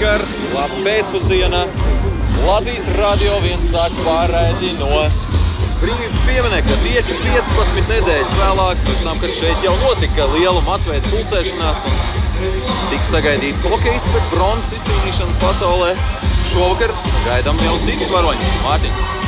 Labvakar, labu pēcpusdienu. Latvijas radio viens sāk pārraidi no brīvības pieminekļa tieši 15 nedēļas vēlāk, pēc tam, kad šeit jau notika liela masveida pulcēšanās un tika sagaidīti hokeisti pēc bronzas izcīnīšanas pasaulē. Šovakar gaidām jau citus varoņus. Mārtiņ!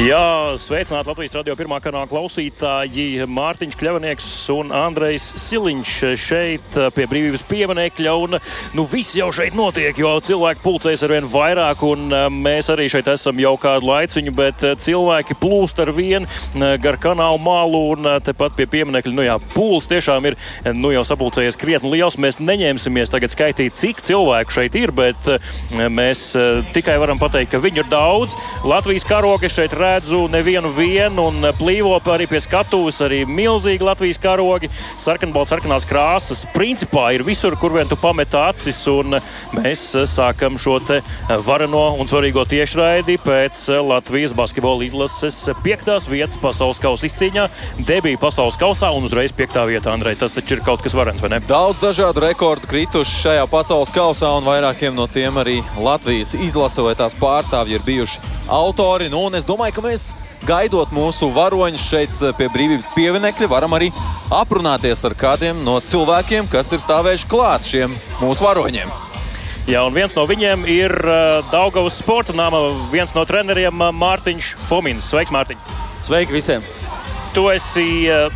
Jā, sveicināti Latvijas radio pirmā kanāla klausītāji Mārtiņš Kļavnieks un Andrejs Siliņš šeit pie brīvības pieminekļa. Un, nu, viss jau šeit notiek, jo cilvēki pulcēs ar vien vairāk, un mēs arī šeit esam jau kādu laiciņu, bet cilvēki plūst ar vienu gar kanālu malu un tepat pie pieminekļa. Nu jā, pūls tiešām ir nu, jau sapulcējies krietni liels. Mēs neņemsimies tagad skaitīt, cik cilvēku šeit ir, bet mēs tikai varam pateikt, ka viņu ir daudz. Latvijas karogi šeit redzu nevienu vienu un plīvo arī pie skatuves, arī milzīgi Latvijas karogi, sarkanbalts, sarkanās krāsas. Principā ir visur, kur vien tu pamet acis, un mēs sākam šo te vareno un svarīgo tiešraidi pēc Latvijas basketbola izlases piektās vietas pasaules kausa izcīņā. Debija pasaules kausā un uzreiz piektā vietā, Andrej. Tas taču ir kaut kas varens, vai ne? Daudz dažādu rekordu krituši šajā pasaules kausā, un vairākiem no tiem arī Latvijas izlase vai tās pārstāvji ir bijuši autori. Nu, es domāju, ka mēs gaidot mūsu varoņus šeit pie brīvības pieminekļa, varam arī aprunāties ar kādiem no cilvēkiem, kas ir stāvējuši klāt šiem mūsu varoņiem. Jā, un viens no viņiem ir uh, Daugavas sporta nama, viens no treneriem uh, Mārtiņš Fomins. Sveiks, Mārtiņ! Sveiki visiem! Tu esi uh,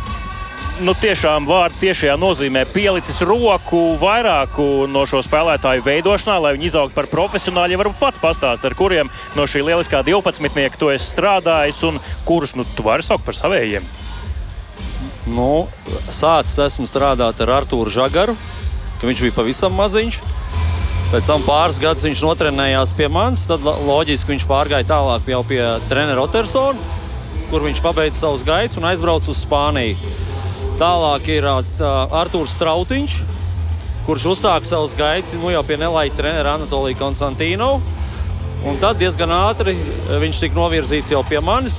nu, tiešām vārdu tiešajā nozīmē pielicis roku vairāku no šo spēlētāju veidošanā, lai viņi izaugtu par profesionāļiem. Varbūt pats pastāstīt, ar kuriem no šī lieliskā 12. tu esi strādājis un kurus nu, tu vari saukt par savējiem. Nu, sācis esmu strādāt ar Arthuru Zagaru, kad viņš bija pavisam maziņš. Pēc tam pāris gadus viņš notrenējās pie manis. Tad loģiski viņš pārgāja tālāk jau pie treneru Otersona, kur viņš pabeidza savus gaitas un aizbrauca uz Spāniju. Tālāk ir Arthurs Strautiņš, kurš uzsāka savus gaitas nu, jau pie nelaika trenera Anatolija Konstantīnova. Un tad diezgan ātri viņš tika novirzīts jau pie manis.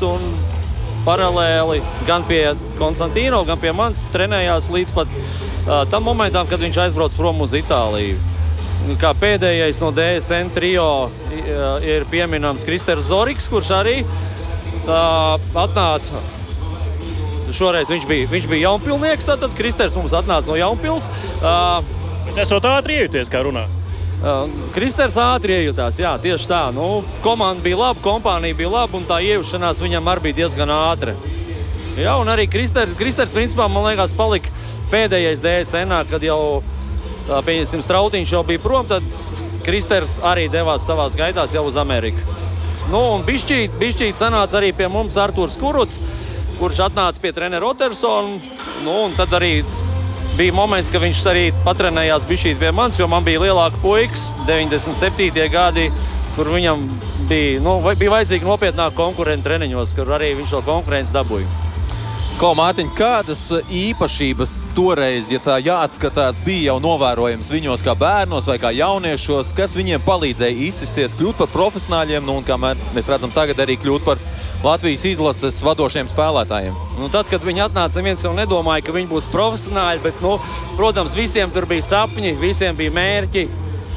Paralēli gan pie Konstantīna, gan pie manis trenējās līdz pat uh, tam momentam, kad viņš aizbrauca prom uz Itāliju. Kā pēdējais no DSN trio ir pieminams Kristers Zorigs, kurš arī uh, atnāca Šoreiz viņš bija, viņš bija jaunpilnieks, tad Kristers mums atnāca no Jaunpils. Uh, Esot ātri iejuties, kā runā. Uh, Kristers ātri iejutās, jā, tieši tā. Nu, komanda bija laba, kompānija bija laba, un tā iejušanās viņam arī bija diezgan ātra. Jā, un arī Kristers, Kristers principā, man liekas, palika pēdējais DSN, kad jau, pieņemsim, Strautiņš jau bija prom, tad Kristers arī devās savās gaitās jau uz Ameriku. Nu, un bišķīt sanāca arī pie mums Artūrs Kuruts, kurš atnāca pie treneru Otersona. Nu, tad arī bija moments, ka viņš arī patrenējās bišķīt pie manis, jo man bija lielāka puikas, 97. gadi, kur viņam bija, nu, bija vajadzīga nopietnāka konkurence treniņos, kur arī viņš to konkurenci dabūja. Ko, Mārtiņ, kādas īpašības toreiz, ja tā jāatskatās, bija jau novērojams viņos kā bērnos vai kā jauniešos, kas viņiem palīdzēja izsisties, kļūt par profesionāļiem, nu, un kā mēs, mēs redzam, tagad arī kļūt par Latvijas izlases vadošiem spēlētājiem? Nu, tad, kad viņi atnāca, viens jau nedomāja, ka viņi būs profesionāļi, bet, nu, protams, visiem tur bija sapņi, visiem bija mērķi.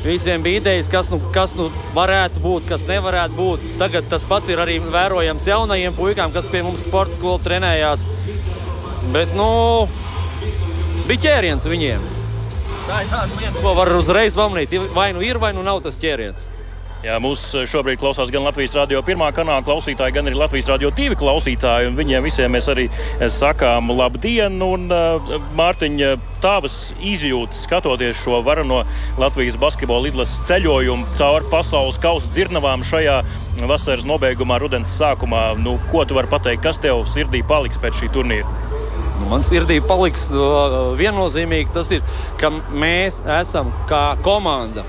Visiem bija idejas, kas, nu, kas nu varētu būt, kas nevarētu būt. Tagad tas pats ir arī vērojams jaunajiem puikām, kas pie mums sporta skolā trenējās. Bet, nu, bija ķēriens viņiem. Tā ir tāda lieta, ko var uzreiz pamanīt. Vai nu ir, vai nu nav tas ķēriens. Jā, mūs šobrīd klausās gan Latvijas radio pirmā kanāla klausītāji, gan arī Latvijas radio divi klausītāji. Viņiem visiem mēs arī sakām labdien! Un, uh, Mārtiņa, tavas izjūtas skatoties šo varano Latvijas basketbola izlases ceļojumu cauri pasaules kausa dzirnavām šajā vasaras nobeigumā, rudens sākumā. Nu, ko tu vari pateikt, kas tev sirdī paliks pēc šī turnīra? Nu, man sirdī paliks viennozīmīgi tas, ir, ka mēs esam kā komanda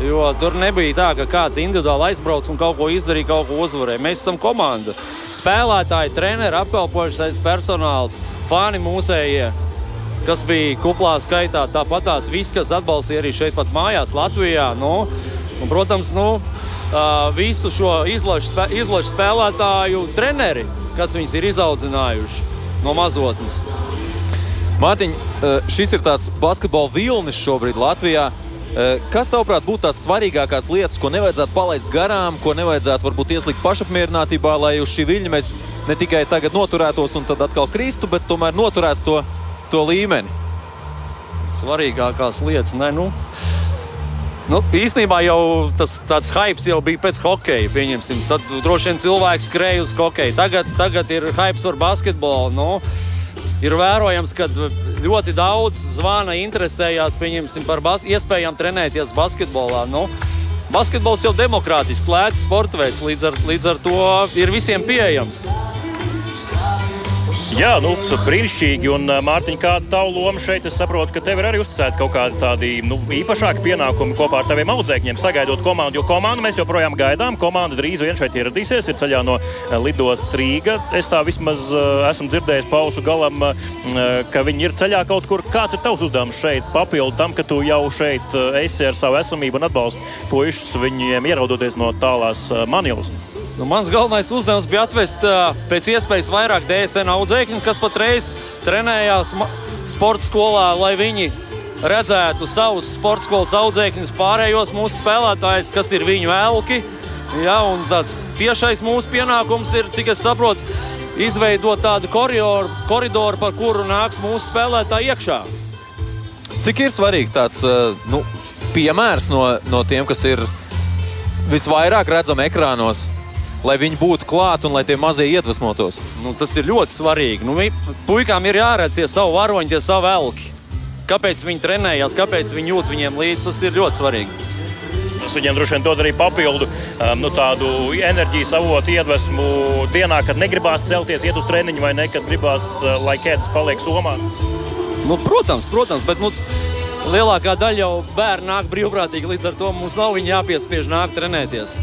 Jo tur nebija tā, ka kāds individuāli aizbrauc un kaut ko izdarīja, kaut ko uzvarēja. Mēs esam komanda. Spēlētāji, treneri, apkalpošais personāls, fani mūsējie, kas bija kuplā skaitā. Tāpat tās viss, kas atbalstīja arī šeit pat mājās, Latvijā. Nu, un, protams, nu, visu šo izlašu, izlašu spēlētāju treneri, kas viņus ir izaudzinājuši no mazotnes. Mārtiņ, šis ir tāds basketbola vilnis šobrīd Latvijā. Kas, tavuprāt, būtu tās svarīgākās lietas, ko nevajadzētu palaist garām, ko nevajadzētu varbūt ieslīgt pašapmierinātībā, lai uz šī viļņa mēs ne tikai tagad noturētos un tad atkal kristu, bet tomēr noturētu to, to līmeni? Svarīgākās lietas, ne, nu. Nu, īstenībā jau tas tāds hype jau bija pēc hokeja. Pieņemsim. Tad droši vien cilvēks skrēja uz hokeju. Tagad, tagad ir hype par basketbolu. Nu, ir vērojams, ka ļoti daudz zvana interesējās par bas iespējām trenēties basketbolā. Nu, basketbols jau ir demokrātisks, lēts sporta veids, līdz ar, līdz ar to ir visiem pieejams. Jā, nu, brīnišķīgi. Un, Mārtiņ, kāda ir tava loma šeit? Es saprotu, ka tev ir arī uzticēti kaut kādi tādi nu, īpašāki pienākumi kopā ar taviem audzēkņiem, sagaidot komandu. Jo komandu mēs joprojām gaidām. Komanda drīz vien šeit ieradīsies, ir ceļā no lidostas Rīga. Es tā vismaz esmu dzirdējis pausu galam, ka viņi ir ceļā kaut kur. Kāds ir tavs uzdevums šeit, papildu tam, ka tu jau šeit esi ar savu esamību un atbalstu puišus viņiem ieraudoties no tālās Manilas? Nu, mans galvenais uzdevums bija atvest uh, pēc iespējas vairāk DSN audzēkņus, kas patreiz trenējās sporta skolā, lai viņi redzētu savus sporta skolas audzēkņus, pārējos mūsu spēlētājus, kas ir viņu elki. Ja, tāds tiešais mūsu pienākums ir, cik es saprotu, izveidot tādu koridoru, koridoru par kuru nāks mūsu spēlētāji iekšā. Cik ir svarīgs tāds nu, piemērs no, no tiem, kas ir visvairāk redzami ekrānos? Lai viņi būtu klāt un lai tie mazie iedvesmotos? Nu, tas ir ļoti svarīgi. Nu, puikām ir jāredz tie savu varoņi, tie savu elki. Kāpēc viņi trenējās, kāpēc viņi jūt viņiem līdzi, tas ir ļoti svarīgi. Tas viņiem droši vien dod arī papildu um, nu, tādu enerģijas avotu, iedvesmu dienā, kad negribās celties, iet uz treniņu, vai ne, kad gribās, uh, lai ķēdes paliek somā. Nu, protams, protams, bet nu, lielākā daļa jau bērnu nāk brīvprātīgi. Līdz ar to mums nav jāpiespiež nākt trenēties.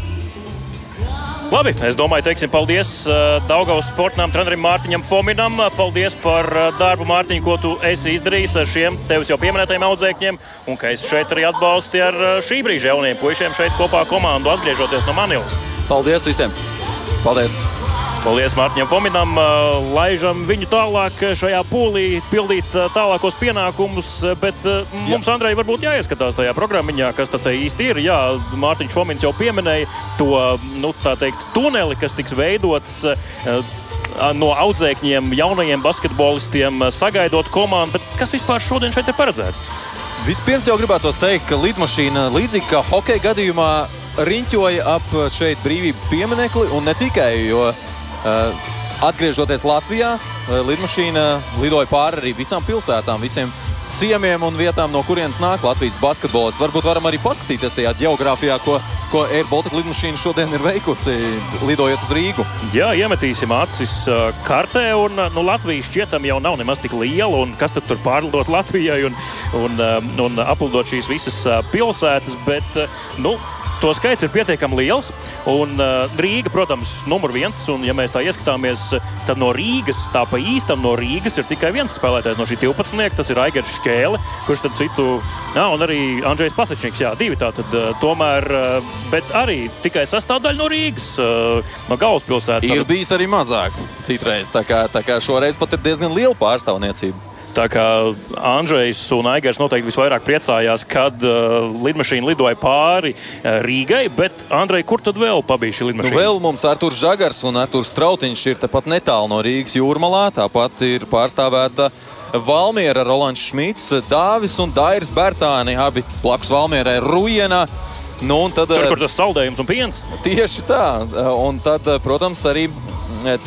Labi, es domāju, teiksim paldies uh, Daugavas sportam trenerim Mārtiņam Fominam. Paldies par uh, darbu, Mārtiņ, ko tu esi izdarījis ar šiem tevis jau pieminētajiem audzēkņiem. Un ka es šeit arī atbalsti ar uh, šī brīža jauniem puišiem šeit kopā komandu atgriežoties no Manilas. Paldies visiem! Paldies! Paldies Mārtiņam Fominam. Laižam viņu tālāk šajā pūlī, pildīt tālākos pienākumus. Bet mums, Jā. Andrej, varbūt jāieskatās tajā programmiņā, kas tad īsti ir. Jā, Mārtiņš Fomins jau pieminēja to nu, teikt, tuneli, kas tiks veidots no audzēkņiem, jaunajiem basketbolistiem, sagaidot komandu. Bet kas vispār šodien šeit ir paredzēts? Vispirms jau gribētu teikt, ka lidmašīna līdzīgi kā hokeja gadījumā riņķoja ap šeit brīvības pieminekli un ne tikai. Jo, uh, atgriežoties Latvijā, uh, lidmašīna lidoja pāri arī visām pilsētām, visiem ciemiemiem un vietām, no kurienes nāk Latvijas basketbolisti. Varbūt varam arī paskatīties tajā geogrāfijā, ko, ko Air Baltica lidmašīna šodien ir veikusi, lidojot uz Rīgu. Jā, iemetīsim acis uh, kartē, un nu, Latvija šķietam jau nav nemaz tik liela, un kas tad tur pārlidot Latvijai un, un, un aplidot šīs visas pilsētas, bet, nu, To skaits ir pietiekami liels. Un uh, Rīga, protams, numur viens. Un, ja mēs tā ieskatāmies, tad no Rīgas, tā pa īstam no Rīgas ir tikai viens spēlētājs no šī 12. Tas ir Aigars Šķēle, kurš tad citu, jā, un arī Andrzejs Pasečniks. Jā, divi tātad. Tomēr, bet arī tikai sastāvdaļa no Rīgas, no galvaspilsētas. Ir bijis arī mazāk citreiz. Tā kā, tā kā šoreiz pat ir diezgan liela pārstāvniecība. Tā kā Andrzejs un Aigars noteikti visvairāk priecājās, kad uh, lidmašīna lidoja pāri uh, Rīgai, bet Andrej, kur tad vēl pabija šī lidmašīna? Nu, vēl mums Arturs Žagars un Arturs Strautiņš ir tepat netālu no Rīgas jūrmalā. Tāpat ir pārstāvēta Valmiera, Rolands Šmits, Dāvis un Dairis Bērtāni, abi blakus Valmierai Rujienā. Nu, tad, tur, kur tas saldējums un piens? Tieši tā. Un tad, protams, arī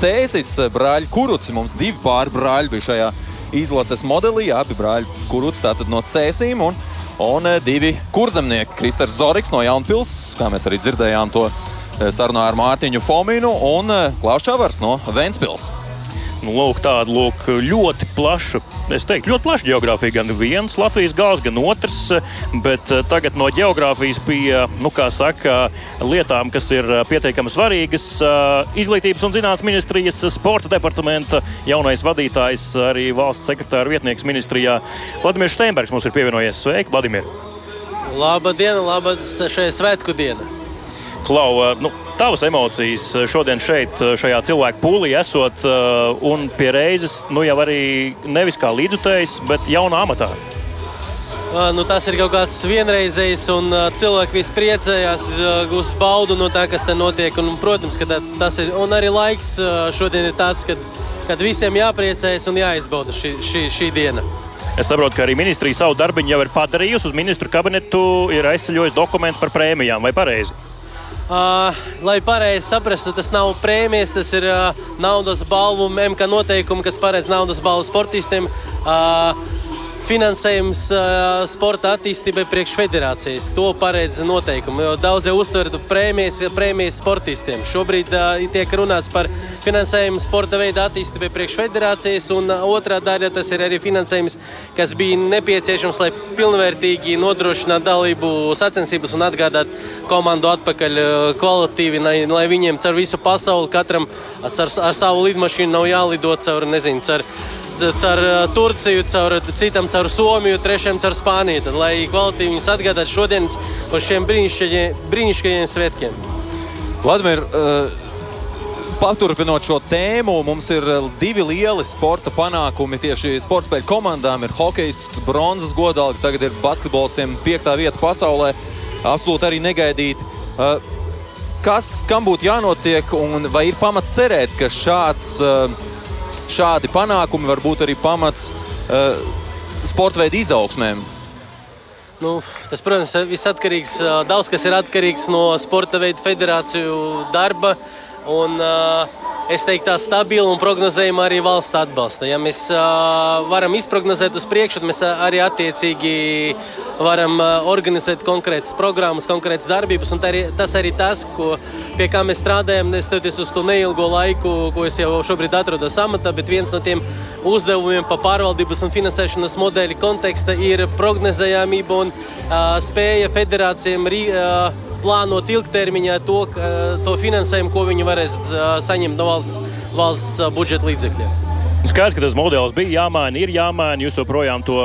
Cēsis brāļi Kuruci. Mums divi pāri brāļi bija šajā izlases modelī. Abi brāļi Kuruts tātad no Cēsīm un, un eh, divi kurzemnieki. Kristers Zoriks no Jaunpils, kā mēs arī dzirdējām to eh, sarunā ar Mārtiņu Fominu un eh, Klaus Čavars no Ventspils. Nu, lūk, tāda lūk, ļoti plaša, es teiktu, ļoti plaša geogrāfija. Gan viens Latvijas gals, gan otrs. Bet eh, tagad no geogrāfijas pie, nu, kā saka, lietām, kas ir eh, pietiekami svarīgas. Eh, izglītības un zinātnes ministrijas sporta departamenta jaunais vadītājs, arī valsts sekretāra vietnieks ministrijā Vladimirs Steinbergs mums ir pievienojies. Sveiki, Vladimir! Laba diena, laba šai svētku diena! Klau, nu, tavas emocijas šodien šeit, šajā cilvēku pūlī esot un pie reizes nu, jau arī nevis kā līdzutējs, bet jaunā amatā? nu, tas ir kaut kāds vienreizējs, un cilvēki visi priecājās, gūst baudu no tā, kas te notiek. Un, protams, ka tā, tas ir. Un arī laiks šodien ir tāds, kad, kad visiem jāpriecājas un jāizbauda šī, šī, šī diena. Es saprotu, ka arī ministrija savu darbu jau ir padarījusi. Uz ministru kabinetu ir aizceļojis dokuments par prēmijām, vai pareizi? Uh, lai pareizi saprastu, tas nav prēmijas, tas ir uh, naudas balvu, MK noteikumi, kas paredz naudas balvu sportistiem. Uh, finansējums uh, sporta attīstībai priekš federācijas. To paredz noteikumi. Daudz jau uztver prēmijas, prēmijas sportistiem. Šobrīd uh, tiek runāts par finansējumu sporta veidu attīstībai priekš federācijas, un otrā daļa tas ir arī finansējums, kas bija nepieciešams, lai pilnvērtīgi nodrošinātu dalību sacensības un atgādāt komandu atpakaļ kvalitīvi, lai, lai viņiem caur visu pasauli katram ar, ar savu lidmašīnu nav jālidot caur, nezinu, caur caur uh, Turciju, caur citam caur Somiju, trešajam caur Spāniju. Tad, lai kvalitīvi viņus atgādātu šodienas uz šiem brīnišķīgajiem svētkiem. Vladimir, uh... Paturpinot šo tēmu, mums ir uh, divi lieli sporta panākumi. Tieši sporta spēļu komandām ir hokejs, bronzas godalga, tagad ir basketbolistiem piektā vieta pasaulē. Absolūti arī negaidīti. Kas, kam būtu jānotiek un vai ir pamats cerēt, ka šāds uh, šādi panākumi var būt arī pamats uh, sporta veidu izaugsmēm. Nu, tas, protams, viss atkarīgs. Daudz kas ir atkarīgs no sporta veidu federāciju darba. Un, uh, es teiktu, tā stabila un prognozējama arī valsts atbalsta. Ja mēs uh, varam izprognozēt uz priekšu, tad mēs arī attiecīgi varam uh, organizēt konkrētas programmas, konkrētas darbības. Arī, tas arī tas, ko, pie kā mēs strādājam, neskatoties uz to neilgo laiku, ko es jau šobrīd atrodos amatā. Bet viens no tiem uzdevumiem pa pārvaldības un finansēšanas modeļu konteksta ir prognozējamība un uh, spēja federācijām. Uh, plānot ilgtermiņā to, to finansējumu, ko viņi varēs saņemt no valsts, valsts budžeta līdzekļiem. Nu, skaidrs, ka tas modelis bija jāmaina, ir jāmaina. Jūs joprojām to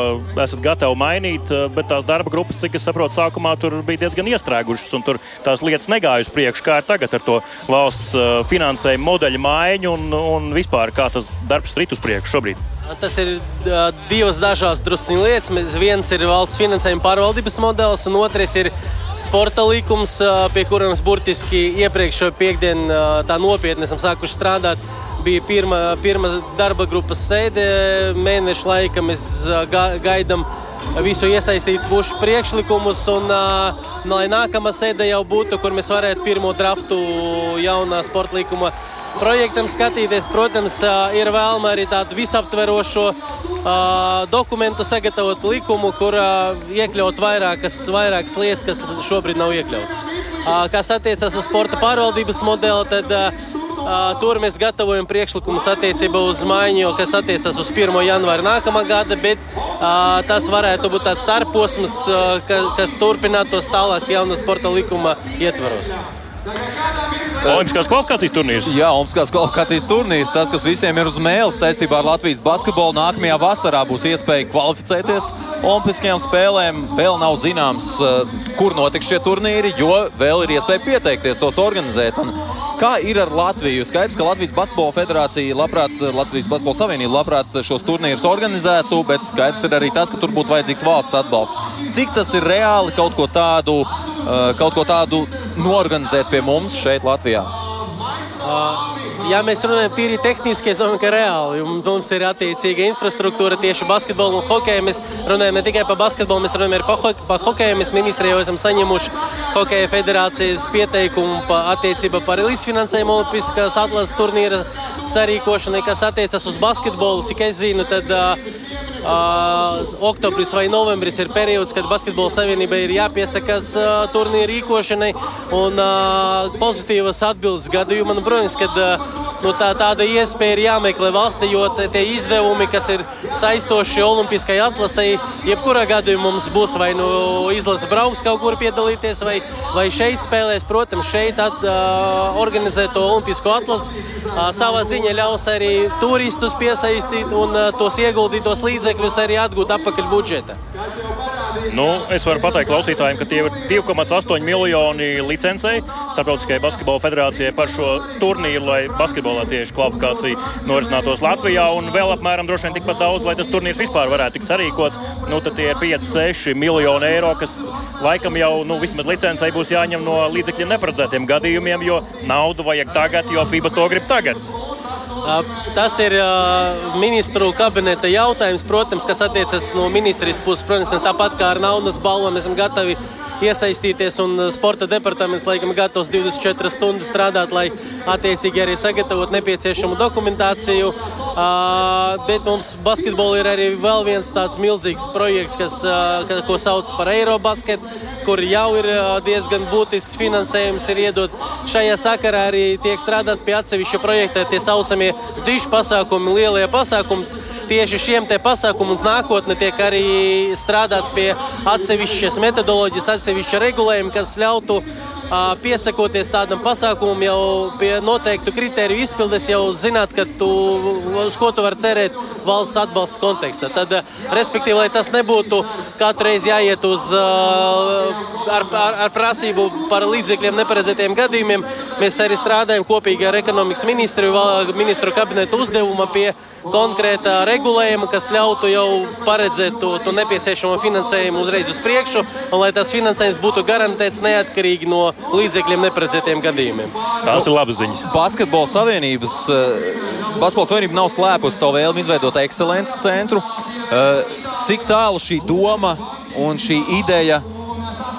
esat gatavi mainīt, bet tās darba grupas, cik es saprotu, sākumā tur bija diezgan iestrēgušas, un tur tās lietas negāja uz priekšu. Kā ir tagad ar to valsts finansējumu modeļu maiņu un, un vispār kā tas darbs rit uz priekšu šobrīd? Tas ir divas dažādas drusku lietas. Viens ir valsts finansējuma pārvaldības modelis, un otrs ir sporta likums, pie kuriem burtiski iepriekšējā piekdienā tā nopietni esam sākuši strādāt. Bija pirmā, pirmā darba grupas sēde mēneša laika. Mēs ga, gaidām visu iesaistītu pušu priekšlikumus, un lai nākamā sēde jau būtu, kur mēs varētu pirmo draftu jaunā sporta likuma projektam skatīties. Protams, ir vēlme arī tādu visaptverošo dokumentu sagatavot likumu, kur iekļaut vairākas, vairākas lietas, kas šobrīd nav iekļautas. Kas attiecas uz sporta pārvaldības modeli, tad Tur mēs gatavojam priekšlikumus attiecībā uz maiņu, kas attiecas uz 1. janvāru nākamā gada, bet tas varētu būt tāds starposms, ka, kas turpinātos tālāk jaunā sporta likuma ietvaros. Olimpiskās kvalifikācijas turnīrs. Jā, Olimpiskās kvalifikācijas turnīrs. Tas, kas visiem ir uz mēles saistībā ar Latvijas basketbolu, nākamajā vasarā būs iespēja kvalificēties Olimpiskajām spēlēm. Vēl nav zināms, eh, kur notiks šie turnīri, jo vēl ir iespēja pieteikties, tos organizēt. Un kā ir ar Latviju? Skaidrs, ka Latvijas Basketbola federācija, labprāt, Latvijas Basketbola savienība labprāt šos turnīrus organizētu, bet skaidrs ir arī tas, ka tur būtu vajadzīgs valsts atbalsts. Cik tas ir reāli kaut ko tādu, kaut ko tādu norganizēt pie mums šeit, Latvijā? Uh, ja mēs runājam tīri tehniski, es domāju, ka reāli mums ir attiecīga infrastruktūra tieši basketbolu un hokeju. Mēs runājam ne tikai par basketbolu, mēs runājam arī par hokeju. Mēs ministrijā jau esam saņēmuši hokeja federācijas pieteikumu pa attiecībā par līdzfinansējumu Olimpiskās atlases turnīra sarīkošanai, kas attiecas uz basketbolu. Cik es zinu, tad uh, Uh, oktobris vai novembris ir periods, kad Basketbola savienībai ir jāpiesakās turnīra rīkošanai. Un pozitīvas atbildes gadījumā, protams, kad nu, tā, tāda iespēja ir jāmeklē valstī, jo tie izdevumi, kas ir saistoši Olimpiskajai atlasēji, jebkurā gadījumā mums būs vai nu izlase brauks kaut kur piedalīties, vai, vai šeit spēlēs. Protams, šeit at, uh, organizēt to Olimpisko atlasi uh, savā ziņā ļaus arī turistus piesaistīt un uh, tos ieguldītos līdzekļus arī atgūt atpakaļ budžetā. Nu, es varu pateikt klausītājiem, ka tie ir 2,8 miljoni licencei Startautiskajai basketbola federācijai par šo turnīru, lai basketbolā tieši kvalifikācija norisinātos Latvijā. Un vēl apmēram droši vien tikpat daudz, lai tas turnīrs vispār varētu tikt sarīkots. Nu, tad tie ir 5-6 miljoni eiro, kas laikam jau nu, vismaz licencei būs jāņem no līdzekļiem neparedzētiem gadījumiem, jo naudu vajag tagad, jo FIBA to grib tagad. Tas ir ministru kabineta jautājums, protams, kas attiecas no ministrijas puses. Protams, mēs tāpat kā ar naudas balvu esam gatavi iesaistīties. Un sporta departaments laikam gatavs 24 stundas strādāt, lai attiecīgi arī sagatavotu nepieciešamu dokumentāciju. Bet mums basketbolā ir arī vēl viens tāds milzīgs projekts, kas, ko sauc par Eirobasket, kur jau ir diezgan būtisks finansējums ir iedot. Šajā sakarā arī tiek strādāts pie atsevišķa projekta, tie saucamie dišu pasākumi, lielie pasākumi. Tieši šiem pasākumiem uz nākotni tiek arī strādāts pie atsevišķas metodoloģijas, atsevišķa regulējuma, kas ļautu piesakoties tādam pasākumam, jau pie noteiktu kritēriju izpildes, jau zināt, tu, uz ko tu vari cerēt valsts atbalsta kontekstā. Tad, respektīvi, lai tas nebūtu katru reizi jāiet uz ar, ar, ar prasību par līdzekļiem neparedzētiem gadījumiem, mēs arī strādājam kopīgi ar ekonomikas ministru, ministru kabineta uzdevuma pie konkrēta regulējuma, kas ļautu jau paredzēt to, to nepieciešamo finansējumu uzreiz uz priekšu, un lai tas finansējums būtu garantēts neatkarīgi no līdzekļiem neparedzētiem gadījumiem. Tās ir labas ziņas. Basketbola savienības. Eh, Basketbola savienība nav slēpusi savu vēlmi izveidot ekscelences centru. Eh, cik tālu šī doma un šī ideja ir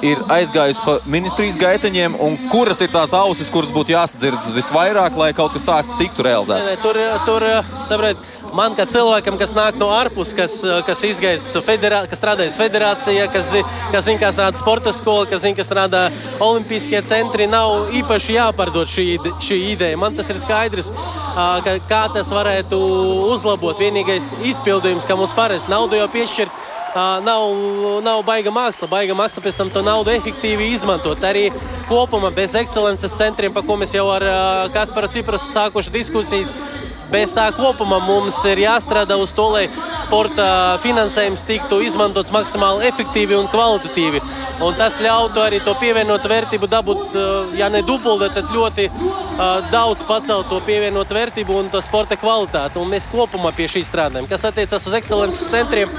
aizgājusi pa ministrijas gaiteņiem, un kuras ir tās ausis, kuras būtu jāsadzird visvairāk, lai kaut kas tāds tiktu realizēts? Tur, tur saprāt, man kā cilvēkam, kas nāk no ārpus, kas, kas federā, kas strādājis federācijā, kas, kas zina, kā strādā sporta skola, kas zina, kā strādā olimpiskie centri, nav īpaši jāpārdod šī, šī ideja. Man tas ir skaidrs, ka, kā tas varētu uzlabot. Vienīgais izpildījums, kā mums parasti naudu jau piešķirt nav, nav baiga māksla. Baiga māksla pēc tam to naudu efektīvi izmantot. Arī kopumā bez ekscelences centriem, par ko mēs jau ar Kasparu Ciprasu sākuši diskusijas. Bez tā kopumā mums ir jāstrādā uz to, lai sporta finansējums tiktu izmantots maksimāli efektīvi un kvalitatīvi. Un tas ļautu arī to pievienotu vērtību dabūt, ja ne dubultā, tad ļoti uh, daudz pacelt to pievienotu vērtību un to sporta kvalitāti. Un mēs kopumā pie šī strādājam. Kas attiecas uz ekscelences centriem,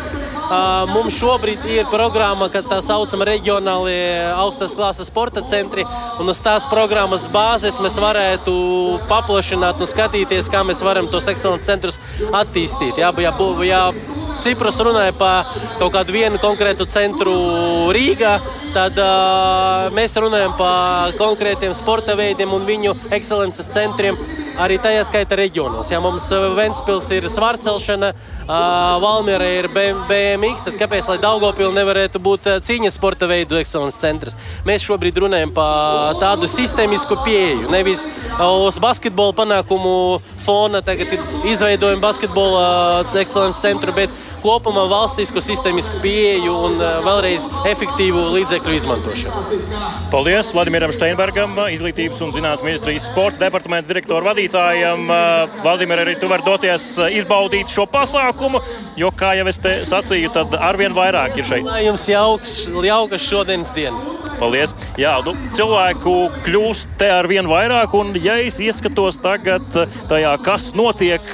Mums šobrīd ir programma, ka tā saucama reģionālie augstas klases sporta centri. Un uz tās programmas bāzes mēs varētu paplašināt un skatīties, kā mēs varam tos ekscelences centrus attīstīt. Jā, jā, jā, Cipras runāja par kaut kādu vienu konkrētu centru Rīgā, tad uh, mēs runājam par konkrētiem sporta veidiem un viņu ekscelences centriem arī tajā skaitā reģionos. Ja mums Ventspils ir svarcelšana, Valmiera ir BMX, tad kāpēc lai Daugopil nevarētu būt cīņas sporta veidu ekscelences centrs? Mēs šobrīd runājam par tādu sistēmisku pieeju, nevis uz basketbola panākumu fona tagad izveidojam basketbola ekscelences centru, bet kopumā valstisku sistēmisku pieeju un vēlreiz efektīvu līdzekļu izmantošanu. Paldies Vladimiram Steinbergam, Izglītības un zinātnes ministrijas sporta departamenta direktora vadītājam. Vladimir, arī tu vari doties izbaudīt šo pasākumu, jo, kā jau es te sacīju, tad arvien vairāk ir šeit. Lai jums jauks, jaukas šodienas diena! Paldies! Jā, nu, cilvēku kļūst te ar vien vairāk, un ja es ieskatos tagad tajā, kas notiek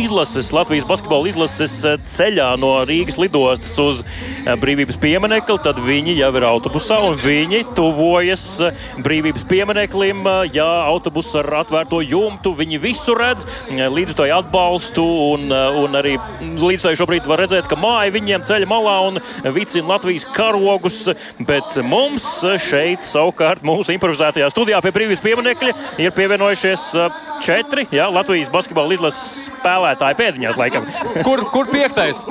izlases, Latvijas basketbola izlases ceļā no Rīgas lidostas uz brīvības pieminekli, tad viņi jau ir autobusā un viņi tuvojas brīvības piemineklim. Jā, autobus ar atvērto jumtu, viņi visu redz, līdzstoju atbalstu un, un arī līdzstoju šobrīd var redzēt, ka māja viņiem ceļa malā un vicina Latvijas karogus, bet mums šeit, savukārt, mūsu improvizētajā studijā pie brīvības pieminekļa ir pievienojušies četri jā, Latvijas basketbola izlases spēlētāji pēdiņās, laikam. Kur, kur piektais?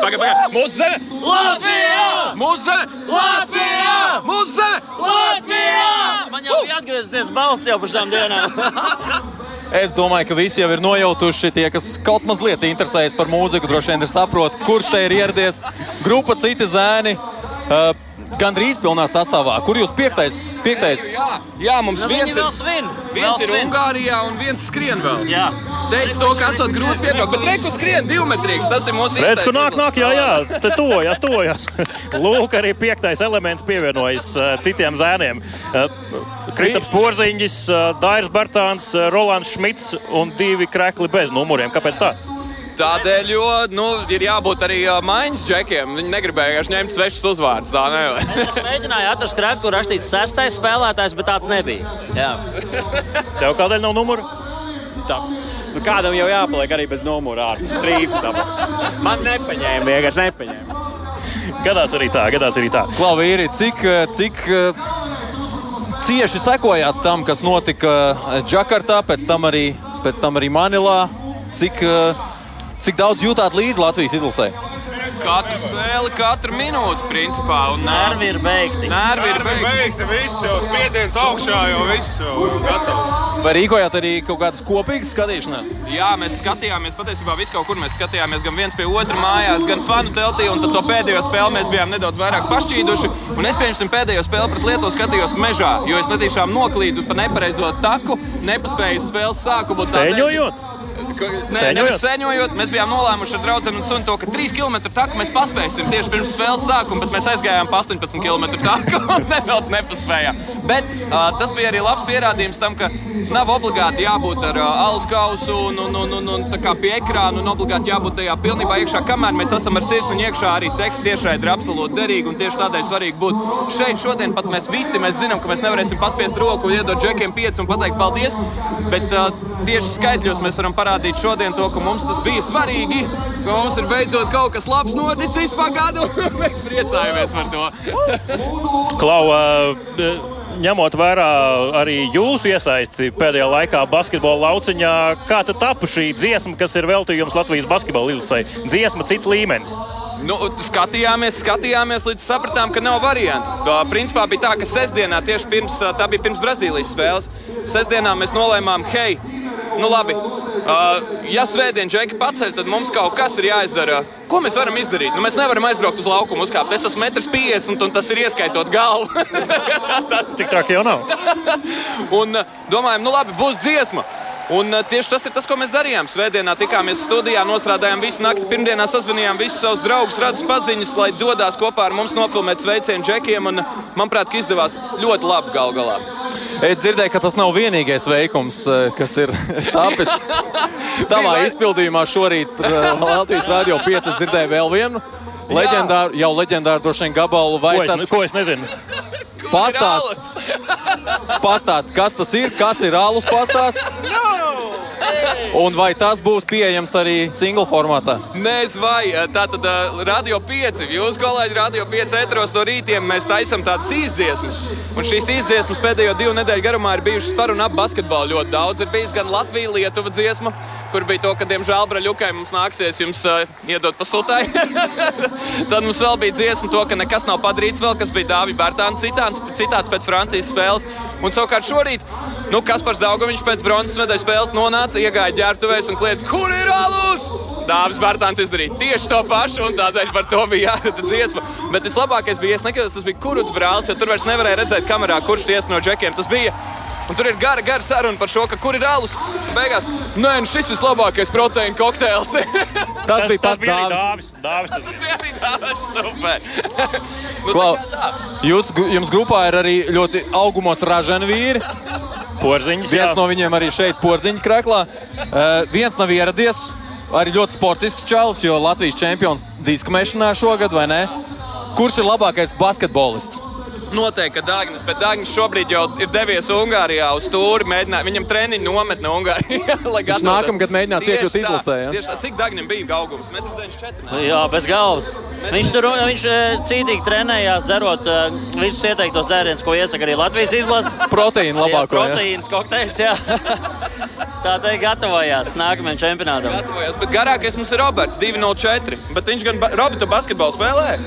Pagaid, pagaid! Mūsu zeme! Latvijā! Mūsu zeme! Latvijā! Mūsu zeme! Latvijā! Man jau bija atgriezusies balss jau par šām dienām. Es domāju, ka visi jau ir nojautuši tie, kas kaut mazliet interesējas par mūziku, droši vien ir saprot, kurš te ir ieradies. Grupa citi zēni. Uh, Gan drīz pilnā sastāvā. Kur jūs piektais? piektais? Jā, jā mums nu, viens ir, svin, viens ir Ungārijā un viens skrien vēl. Jā. Teicu to, ka esot grūti piebraukt, bet reku skrien divmetrīgs. Tas ir mūsu Redz, īstais kur nāk, nāk, jā, jā, te tojas, tojas. Lūk, arī piektais elements pievienojas uh, citiem zēniem. Uh, Kristaps Porziņģis, uh, Dairis Bartāns, Rolands Šmits un divi krekli bez numuriem. Kāpēc tā? Tādēļ, jo nu, ir jābūt arī uh, maiņas džekiem. Viņi negribēja vienkārši ņemt svešus uzvārdus. Tā nevar. Es mēģināju atrast krāpstu, kur rakstīts sestais spēlētājs, bet tāds nebija. Jā. Tev kādēļ nav numuru? Tā. Nu, kādam jau jāpaliek arī bez numura ārpus strīpas. Man nepaņēma, vienkārši nepaņēma. Gadās arī tā, gadās arī tā. Klau, vīri, cik, cik cieši sekojāt tam, kas notika Džakartā, pēc tam arī, pēc tam arī Manilā? Cik, eh, cik daudz jūtāt līdzi Latvijas izlasē? Katru spēli, katru minūti, principā. Un, Nervi ir beigti. Nervi ir beigti. beigta viss, jau spiediens augšā, jau viss jau gatavs. Vai rīkojāt arī kaut kādas kopīgas skatīšanās? Jā, mēs skatījāmies patiesībā visu kaut kur. Mēs skatījāmies gan viens pie otra mājās, gan fanu teltī. Un tad to pēdējo spēli mēs bijām nedaudz vairāk pašķīduši. Un es pieņemsim pēdējo spēli pret Lietuvu skatījos mežā, jo es netīšām noklīdu pa nepareizo taku, nepaspēju spēles sākumu. Tādēļ- Sēņojot? Sēņojot? Mēs bijām nolēmuši ar draugu un sunu to, ka 3 km taku mēs paspēsim tieši pirms spēles sākuma, bet mēs aizgājām pa 18 km taku un nedaudz nepaspējām. Bet uh, tas bija arī labs pierādījums tam, ka nav obligāti jābūt ar uh, alus kausu un, un, un, un, un pie ekrāna un obligāti jābūt tajā pilnībā iekšā. Kamēr mēs esam ar sirsniņu iekšā, arī teksts tiešai ir absolūti derīgi un tieši tādēļ svarīgi būt šeit šodien. Pat mēs visi mēs zinām, ka mēs nevarēsim paspiest roku, iedot džekiem pieci un pateikt paldies. Bet uh, tieši skaitļos mēs varam parādīt šodien to, ka mums tas bija svarīgi. Ka mums ir beidzot kaut kas labs noticis pagādu. mēs priecājamies par to. Klau, uh, ņemot vērā arī jūsu iesaisti pēdējā laikā basketbola lauciņā, kā tad tapu šī dziesma, kas ir veltījums Latvijas basketbola izlasē? Dziesma cits līmenis. Nu, skatījāmies, skatījāmies, līdz sapratām, ka nav variantu. Tā principā bija tā, ka sestdienā, tieši pirms, tā bija pirms Brazīlijas spēles, sestdienā mēs nolēmām, hei, nu labi, uh, ja svētdien džeki paceļ, tad mums kaut kas ir jāizdara. Ko mēs varam izdarīt? Nu, mēs nevaram aizbraukt uz laukumu, uzkāpt. Es esmu 1,50 m, un tas ir ieskaitot galvu. tas Tik ka jau nav. Un uh, domājam, nu labi, būs dziesma. Un uh, tieši tas ir tas, ko mēs darījām. Svētdienā tikāmies studijā, nostrādājām visu nakti. Pirmdienā sazvanījām visus savus draugus, radus paziņas, lai dodas kopā ar mums nofilmēt sveicienu džekiem. Un, manuprāt, izdevās ļoti labi gal galā. Es dzirdēju, ka tas nav vienīgais veikums, eh, kas ir tapis tavā izpildījumā šorīt eh, Latvijas Rādio 5. Es dzirdēju vēl vienu leģendāru, jau leģendāru droši vien gabalu. Vai Ko es, tas ko es nezinu? pastāst, pastāst, kas tas ir, kas ir alus pastāst? Un vai tas būs pieejams arī single formātā? Nē, vai tā tad uh, Radio 5. Jūs, kolēģi, Radio 5 etros no rītiem mēs taisām tādas izdziesmas. Un šīs izdziesmas pēdējo divu nedēļu garumā ir bijušas par un ap basketbolu ļoti daudz. Ir bijis gan Latvijas, Lietuva dziesma, kur bija to, ka, diemžēl, Braļukai mums nāksies jums uh, iedot pasūtai. Tad mums vēl bija dziesma, to, ka nekas nav padarīts vēl, kas bija Dāvija Bērtāna citāts, citāts pēc Francijas spēles. Un savukārt šorīt, nu, Kaspars Daugoviņš pēc bronzas medaļas spēles nonāca, iegāja ģērbtuvēs un kliedz, kur ir alus? Dāvis Bērtāns izdarīja tieši to pašu, un tādēļ par to bija jārada dziesma. Bet vislabākais bija, es nekad tas bija kuruts brālis, jo tur vairs nevarēja redzēt kamerā, kurš ties no džekiem tas bija. Un tur ir gara, gara saruna par šo, ka kur ir alus. Beigās, nē, nu šis vislabākais proteīna kokteils. Tas bija tas pats bija arī dāvis. dāvis. dāvis tas tas bija tāds super. nu, Klau, jūs, jums grupā ir arī ļoti augumos ražani vīri. porziņš. jā. Viens no viņiem arī šeit, porziņa krāklā. Uh, viens nav ieradies. Arī ļoti sportisks čalis, jo Latvijas čempions diskmešanā šogad, vai ne? Kurš ir labākais basketbolists? Noteikti, ka Dārgājs, bet Dārgājs šobrīd jau ir devies Ungārijā uz tūri. Mēģinā, viņam treniņu nometne Ungārijā. lai gatavotos. nākamgad mēģinās iekļūt izlasē, ja? Tieši tā, cik Dārgājam bija augums? 1,94 m. Jā, bez galvas. Viņš tur viņš eh, cītīgi trenējās, dzerot eh, visus ieteiktos dzērienus, ko iesaka arī Latvijas izlase. Proteīna Jā, labāko. Ja? proteīns, kokteils. jā. Tā teikt, gatavojās nākamajam čempionātam. Gatavojas, bet garākais mums ir Roberts, 2,04. Bet viņš gan, tu basketbolu spēlē?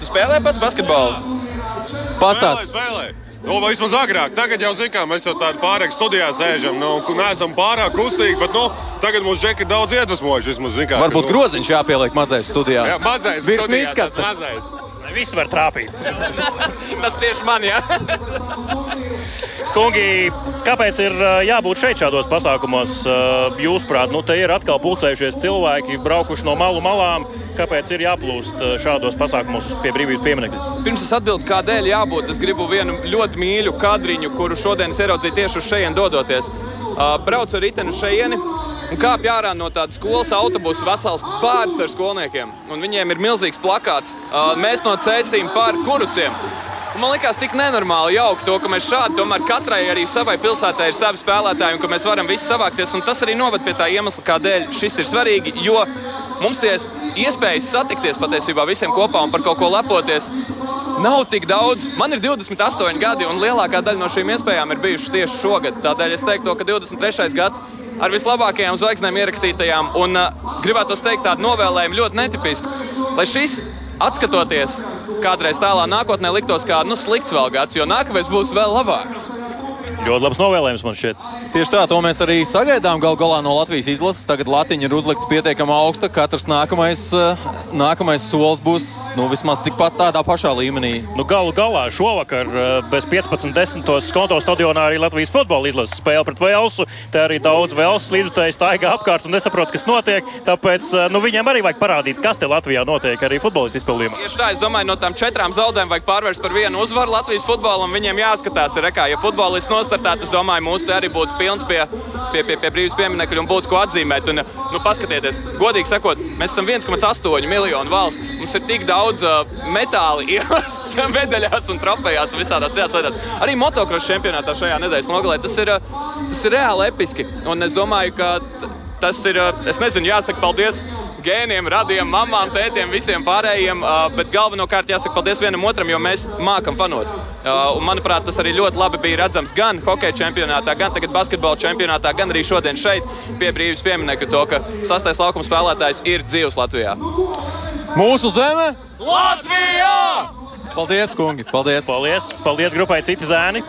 Tu spēlē pats basketbolu? Pastāst. Spēlē, spēlē. Nu, vismaz agrāk, tagad jau zinām, mēs jau tādu pārāk studijā sēžam. Nu, neesam pārāk kustīgi, bet nu, tagad mums džeki ir daudz iedvesmojuši. Vismaz, zin kā, ka, Varbūt nu, groziņš jāpieliek mazais studijā. Jā, mazais. Virs studijā, Mazais. Visi var trāpīt. Tas tieši man, jā. Kungi, kāpēc ir jābūt šeit šādos pasākumos? Jūsuprāt, nu te ir atkal pulcējušies cilvēki, braukuši no malu malām. Kāpēc ir jāplūst šādos pasākumos pie brīvības pieminiekļa? Pirms es atbildēju, kādēļ jābūt, es gribu vienu ļoti mīļu kadriņu, kuru šodien ieraudzīju tieši uz šejienes dodoties. Braucu ar riteni šejieni. Un kāpj ārā no tādas skolas autobusa vesels pāris ar skolniekiem. Un viņiem ir milzīgs plakāts. Mēs no cēsīm par kuruciem. Un man liekas, tik nenormāli jauki to, ka mēs šādi tomēr katrai arī savai pilsētai ir savi spēlētāji un ka mēs varam visi savākties. Un tas arī noved pie tā iemesla, kādēļ šis ir svarīgi. Jo mums tie iespējas satikties patiesībā visiem kopā un par kaut ko lepoties. Nav tik daudz. Man ir 28 gadi, un lielākā daļa no šīm iespējām ir bijušas tieši šogad. Tādēļ es teiktu, ka 23. gads ar vislabākajām zvaigznēm ierakstītajām, un uh, gribētu teikt tādu novēlējumu ļoti netipisku. Lai šis, atskatoties kādreiz tālā nākotnē, liktos kā nu, slikts vēl gads, jo nākamais būs vēl labāks. Ļoti labs novēlējums man šķiet. Tieši tā, to mēs arī sagaidām gal galā no Latvijas izlases. Tagad latiņa ir uzlikta pietiekami augsta. Katrs nākamais, eh, nākamais solis būs nu, vismaz tikpat tādā pašā līmenī. Nu, galu galā šovakar eh, bez 15.10. skonto stadionā arī Latvijas futbola izlases spēle pret Velsu. Te arī daudz Velsas līdzutēji staigā apkārt un nesaprot, kas notiek. Tāpēc eh, nu, viņiem arī vajag parādīt, kas te Latvijā notiek arī futbolistu izpildījumā. Tieši tā, es domāju, no tām četrām zaudēm vajag pārvērst par vienu uzvaru Latvijas futbolam. Viņiem jāskatās, ir, kā, ja futbolists nostartēt, es domāju, mūsu te arī būtu pilns pie, pie, pie, pie brīvības pieminiekļa un būtu ko atzīmēt. Un, nu, paskatieties, godīgi sakot, mēs esam 1,8 miljonu valsts. Mums ir tik daudz uh, metāla ielas, medaļās un trofejās un visādās citās lietās. Arī motocross čempionātā šajā nedēļas nogalē tas ir, uh, tas ir reāli episki. Un es domāju, ka tas ir, es nezinu, jāsaka paldies gēniem, radiem, mamām, tētiem, visiem pārējiem. Bet galvenokārt jāsaka paldies vienam otram, jo mēs mākam fanot. Un, manuprāt, tas arī ļoti labi bija redzams gan hokeja čempionātā, gan tagad basketbola čempionātā, gan arī šodien šeit pie brīvības pieminiekta to, ka sastais laukuma spēlētājs ir dzīvs Latvijā. Mūsu zeme! Latvijā! Paldies, kungi! Paldies! Paldies, paldies grupai Citi Zēni!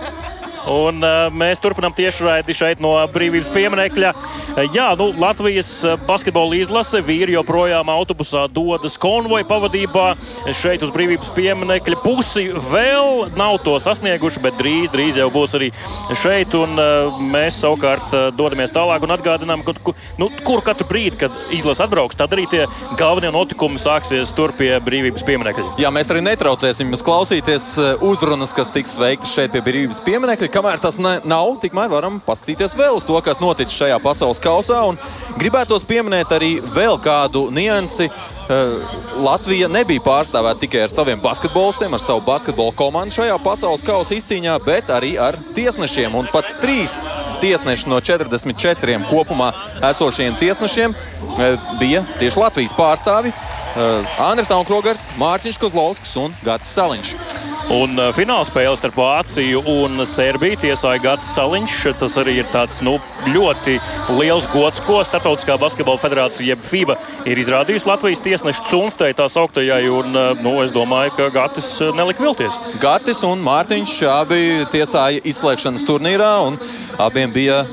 Un, uh, mēs turpinām tiešraidi šeit no brīvības pieminiekļa. Uh, jā, nu, Latvijas basketbola izlase vīri joprojām autobusā dodas konvoja pavadībā šeit uz brīvības pieminiekļa pusi. Vēl nav to sasnieguši, bet drīz, drīz jau būs arī šeit. Un, uh, mēs savukārt uh, dodamies tālāk un atgādinām, ka, ku, nu, kur katru brīdi, kad izlase atbrauks, tad arī tie galvenie notikumi sāksies tur pie brīvības pieminiekļa. Jā, mēs arī netraucēsim jums klausīties uzrunas, kas tiks veiktas šeit pie brīvības pieminiekļa. Kamēr tas ne, nav, tikmēr varam paskatīties vēl uz to, kas noticis šajā pasaules kausā. Gribētos pieminēt arī vēl kādu niansi. Latvija nebija pārstāvēta tikai ar saviem basketbolistiem, ar savu basketbola komandu šajā pasaules kausa izcīņā, bet arī ar tiesnešiem. Un pat trīs tiesneši no 44 kopumā esošiem tiesnešiem bija tieši Latvijas pārstāvi. Andris Aukrogars, Mārtiņš Kozlovskis un Gatis Saliņš. Un uh, fināla spēle starp Vāciju un Serbiju tiesāja Gats Saliņš. Tas arī ir tāds nu, ļoti liels gods, ko Startautiskā basketbola federācija, jeb FIBA, ir izrādījusi Latvijas tiesnešu cunftei tā sauktajai. Un, uh, nu, es domāju, ka Gatis nelika vilties. Gatis un Mārtiņš abi tiesāja izslēgšanas turnīrā, un abiem bija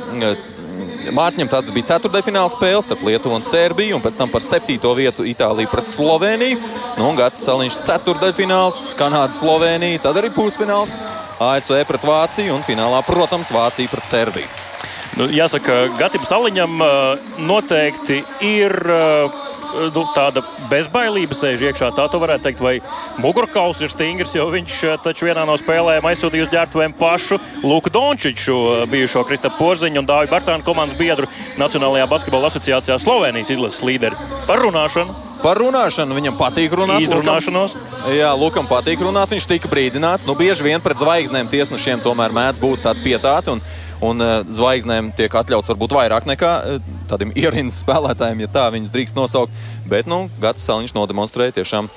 Mārķim tad bija ceturtajā fināla spēle starp Lietuvu un Serbiju, un pēc tam par septīto vietu Itālija pret Sloveniju. Nu, Gatis Saliņš ceturtajā fināls, Kanāda, Slovenija, tad arī pusfināls ASV pret Vāciju un finālā, protams, Vācija pret Serbiju. Nu, jāsaka, Gatim Saliņam noteikti ir nu, tāda bezbailība sēž iekšā. Tā tu varētu teikt, vai mugurkauls ir stingrs, jo viņš taču vienā no spēlēm aizsūtīja uz ģērbtuvēm pašu Luku Dončiču, bijušo Kristapu Porziņu un Dāvidu Bartānu komandas biedru Nacionālajā basketbola asociācijā Slovenijas izlases līderi. Par runāšanu. Par runāšanu viņam patīk runāt. Izrunāšanos. Lukam, jā, Lukam patīk runāt. Viņš tika brīdināts. Nu, bieži vien pret zvaigznēm tiesnešiem tomēr mēdz būt tādi pietāti. Un, un uh, zvaigznēm tiek atļauts varbūt vairāk nekā uh, tādiem ierīnas spēlētājiem, ja tā viņus drīkst nosaukt. Bet nu, Gatis Saliņš nodemonstrēja tiešām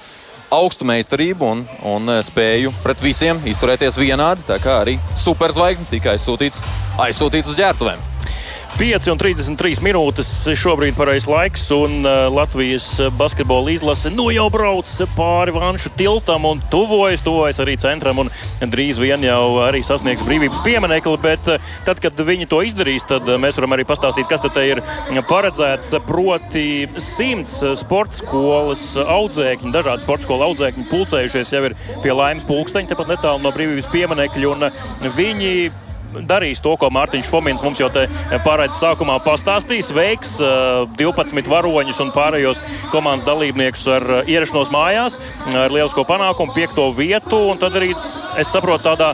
augstu meistarību un, un spēju pret visiem izturēties vienādi. Tā kā arī superzvaigzne tika aizsūtīts, aizsūtīts uz ģērbtuvēm. 5,33 minūtes šobrīd pareizais laiks, un uh, Latvijas basketbola izlase nu jau brauc pāri Vanšu tiltam un tuvojas, tuvojas arī centram, un drīz vien jau arī sasniegs brīvības pieminekli. Bet uh, tad, kad viņi to izdarīs, tad mēs varam arī pastāstīt, kas te ir paredzēts. Proti, simts sporta skolas audzēkņi, dažādi sporta skolu audzēkņi pulcējušies jau ir pie laimes pulksteņa, tepat netālu no brīvības pieminekļa, un viņi darīs to, ko Mārtiņš Fomins mums jau te pārraides sākumā pastāstīs. Veiks 12 varoņus un pārējos komandas dalībniekus ar ierašanos mājās, ar lielisko panākumu, piekto vietu. Un tad arī es saprotu, tādā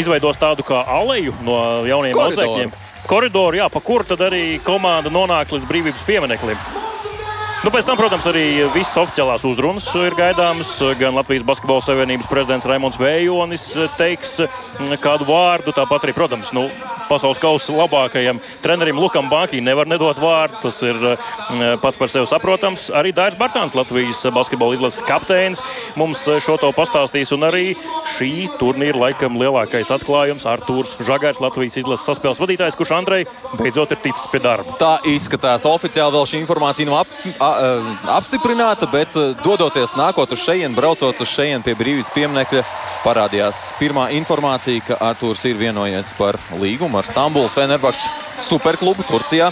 izveidos tādu kā aleju no jauniem audzēkņiem. Koridoru, jā, pa kuru tad arī komanda nonāks līdz brīvības piemineklim. Nu, pēc tam, protams, arī visas oficiālās uzrunas ir gaidāmas. Gan Latvijas Basketbola Savienības prezidents Raimons Vējonis teiks kādu vārdu. Tāpat arī, protams, nu, pasaules kausa labākajam trenerim Lukam Bankī nevar nedot vārdu. Tas ir pats par sevi saprotams. Arī Dairs Bartāns, Latvijas basketbola izlases kapteinis, mums šo to pastāstīs. Un arī šī turnīra laikam lielākais atklājums - Artūrs Žagars, Latvijas izlases saspēles vadītājs, kurš Andrei beidzot ir ticis pie darba. Tā izskatās. Oficiāli vēl šī informācija nav ap, apstiprināta, bet dodoties nākot uz šejienes, braucot uz šejienes pie brīvības pieminiekļa, parādījās pirmā informācija, ka Arthurs ir vienojies par līgumu ar Stambulas Fenerbahču superklubu Turcijā.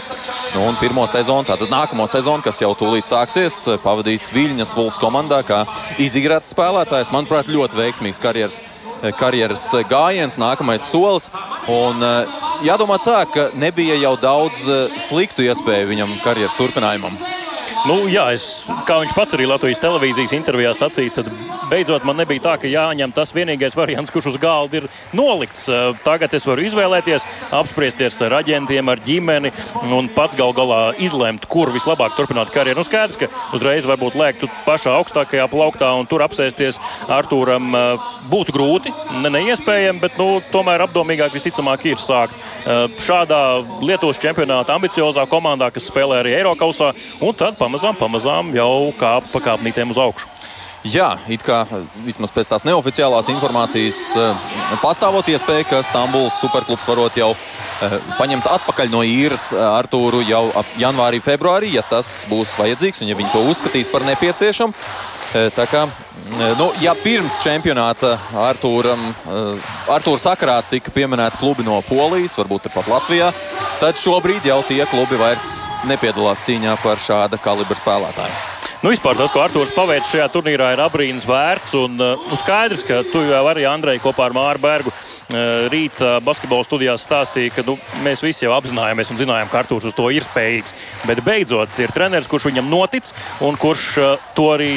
Nu, un pirmo sezonu, tātad nākamo sezonu, kas jau tūlīt sāksies, pavadīs Viļņas Vulfs komandā kā izigrāts spēlētājs. Manuprāt, ļoti veiksmīgs karjeras, karjeras gājiens, nākamais solis. Un, jādomā tā, ka nebija jau daudz sliktu iespēju viņam karjeras turpinājumam. Nu, jā, es, kā viņš pats arī Latvijas televīzijas intervijā sacīja, tad beidzot man nebija tā, ka jāņem tas vienīgais variants, kurš uz galda ir nolikts. Tagad es varu izvēlēties, apspriesties ar aģentiem, ar ģimeni un pats gal galā izlemt, kur vislabāk turpināt karjeru. Nu, skaidrs, ka uzreiz varbūt lēkt pašā augstākajā plauktā un tur apsēsties Artūram būtu grūti, ne neiespējami, bet nu, tomēr apdomīgāk visticamāk ir sākt šādā Lietuvas čempionāta ambiciozā komandā, kas spēlē arī Eiropausā, un tad pamazām, pamazām jau kāp pa kāpnītēm uz augšu. Jā, it kā vismaz pēc tās neoficiālās informācijas pastāvot iespēja, ka Stambulas superklubs varot jau paņemt atpakaļ no īres Artūru jau ap janvārī, februārī, ja tas būs vajadzīgs un ja viņi to uzskatīs par nepieciešamu. Tā kā, nu, ja pirms čempionāta Artūram, Artūra sakarā tika pieminēti klubi no Polijas, varbūt pat Latvijā, tad šobrīd jau tie klubi vairs nepiedalās cīņā par šāda kalibra spēlētāju. Nu, vispār tas, ko Arthurs paveic šajā turnīrā, ir abrīnas vērts. Un, nu, skaidrs, ka tu jau arī Andrei kopā ar Māru Bergu rīt basketbola studijās stāstīja, ka nu, mēs visi jau apzinājāmies un zinājām, ka Arthurs uz to ir spējīgs. Bet beidzot ir treneris, kurš viņam notic un kurš to arī,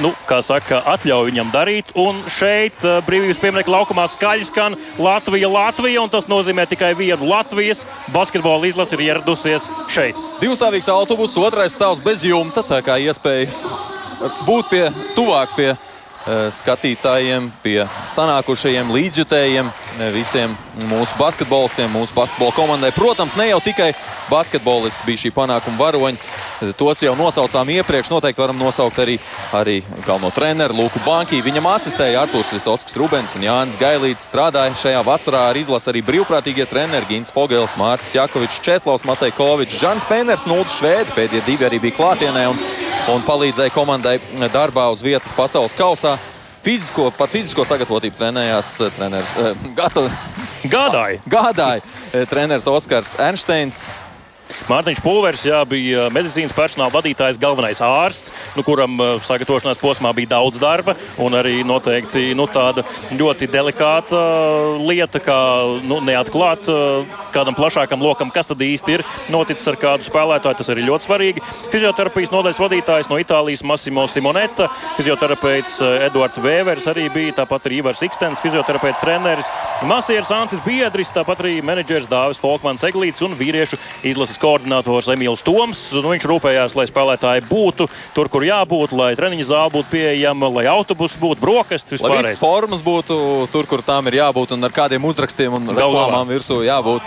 nu, kā saka, atļauj viņam darīt. Un šeit brīvības pieminiekta laukumā skaļi skan Latvija, Latvija, tas nozīmē tikai vienu Latvijas basketbola izlasi ir ieradusies šeit. Divstāvīgs autobus, otrais stāvs bez jumta, tā kā iespēja būt pie, tuvāk pie skatītājiem, pie sanākušajiem līdzjutējiem, visiem mūsu basketbolistiem, mūsu basketbola komandai. Protams, ne jau tikai basketbolisti bija šī panākuma varoņi. Tos jau nosaucām iepriekš. Noteikti varam nosaukt arī, arī galveno treneru Luku Banki. Viņam asistēja Artūrs Visotskis Rubens un Jānis Gailīts. Strādāja šajā vasarā ar izlasi arī brīvprātīgie treneri Gins Fogels, Mārcis Jakovičs, Česlavs Matejkovičs, Žans Pēners, Nulds Švēdi. Pēdējie divi arī bija klātienē un, un palīdzēja komandai darbā uz vietas pasaules kausā. Fizisko, par fizisko sagatavotību trenējās treneris. Gata, Gādāja. Gādāja treneris Oskars Ernsteins. Mārtiņš Pulvers jā, bija medicīnas personāla vadītājs, galvenais ārsts, nu, kuram sagatavošanās posmā bija daudz darba un arī noteikti nu, tāda ļoti delikāta lieta, kā nu, neatklāt kādam plašākam lokam, kas tad īsti ir noticis ar kādu spēlētāju. Tas arī ļoti svarīgi. Fizioterapijas nodaļas vadītājs no Itālijas Massimo Simonetta, fizioterapeits Edvards Vēvers arī bija, tāpat arī Ivars Ikstens, fizioterapeits treneris, masieris Ancis Biedris, tāpat arī menedžers Dāvis Folkmans Eglīts un vīriešu izlases koordinators Emīls Toms. Nu, viņš rūpējās, lai spēlētāji būtu tur, kur jābūt, lai treniņa zāle būtu pieejama, lai autobuss būtu brokastis. Lai visas formas būtu tur, kur tām ir jābūt un ar kādiem uzrakstiem un reklāmām virsū jābūt.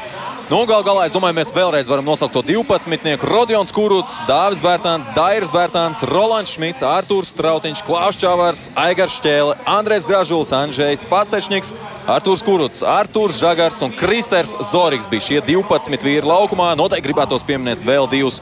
Nu, gal galā es domāju, mēs vēlreiz varam nosaukt to 12. Rodions Kuruts, Dāvis Bērtāns, Dairis Bērtāns, Rolands Šmits, Artūrs Strautiņš, Klaus Čavārs, Aigars Šķēle, Andrēs Gražuls, Andrzejs Pasešņiks, Artūrs Kuruts, Artūrs Žagars un Kristers Zorigs bija šie 12 vīri laukumā. Noteikti gribētos pieminēt vēl divus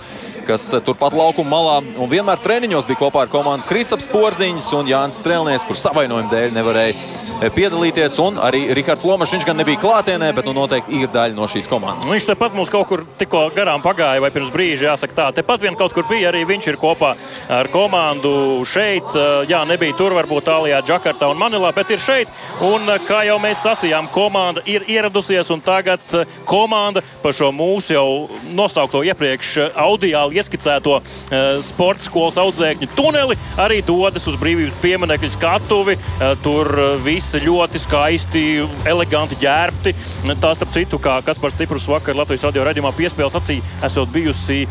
kas turpat laukuma malā un vienmēr treniņos bija kopā ar komandu Kristaps Porziņš un Jānis Strēlnieks, kurš savainojuma dēļ nevarēja piedalīties. Un arī Rihards Lomačs, viņš gan nebija klātienē, bet nu, noteikti ir daļa no šīs komandas. Nu, Viņš tepat mums kaut kur tikko garām pagāja, vai pirms brīža jāsaka tā. Tepat vien kaut kur bija arī viņš ir kopā ar komandu šeit. Uh, Jā, nebija tur varbūt tālajā Džakartā un Manilā, bet ir šeit. Un, kā jau mēs sacījām, komanda ir ieradusies un tagad komanda pa šo mūsu jau nosaukto iepriekš audiāli ieskicēto uh, sporta skolas audzēkņu tuneli arī dodas uz brīvības pieminiekļu skatuvi. Uh, Tur uh, visi ļoti skaisti, eleganti ģērbti. Tā starp citu, kā Kaspars Ciprus vakar Latvijas radio raidījumā piespēles acī, esot bijusi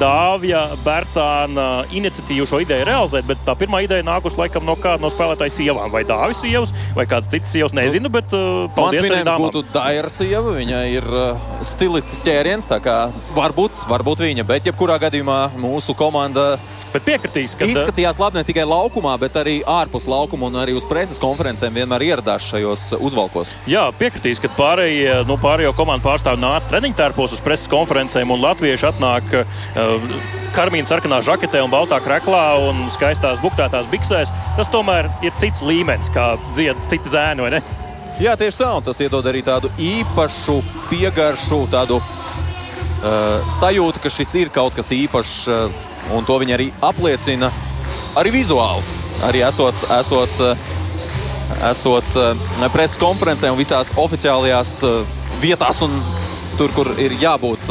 Dāvija Bērtāna iniciatīva šo ideju realizēt, bet tā pirmā ideja nākus laikam no kāda no spēlētāju sievām, vai Dāvis sievas, vai kādas citas sievas, nezinu, bet paldies Mans arī dāmām. būtu Daira sieva. Viņa ir stilistas ķēriens, tā kā varbūt, varbūt viņa, bet jebkurā gadījumā mūsu komanda Bet piekritīs, ka izskatījās labi ne tikai laukumā, bet arī ārpus laukuma un arī uz preses konferencēm vienmēr ieradās šajos uzvalkos. Jā, piekritīs, ka pārējie, nu, pārējo komandu pārstāvji nāca treniņu tērpos uz preses konferencēm, un latvieši atnāk uh, karmīna sarkanā žaketē un baltā kreklā un skaistās buktētās biksēs. Tas tomēr ir cits līmenis, kā dzied citi zēni, vai ne? Jā, tieši tā, un tas iedod arī tādu īpašu piegaršu, tādu uh, sajūtu, ka šis ir kaut kas īpašs, uh, un to viņi arī apliecina arī vizuāli. Arī esot, esot, uh, esot preses konferencē un visās oficiālajās vietās, un tur, kur ir jābūt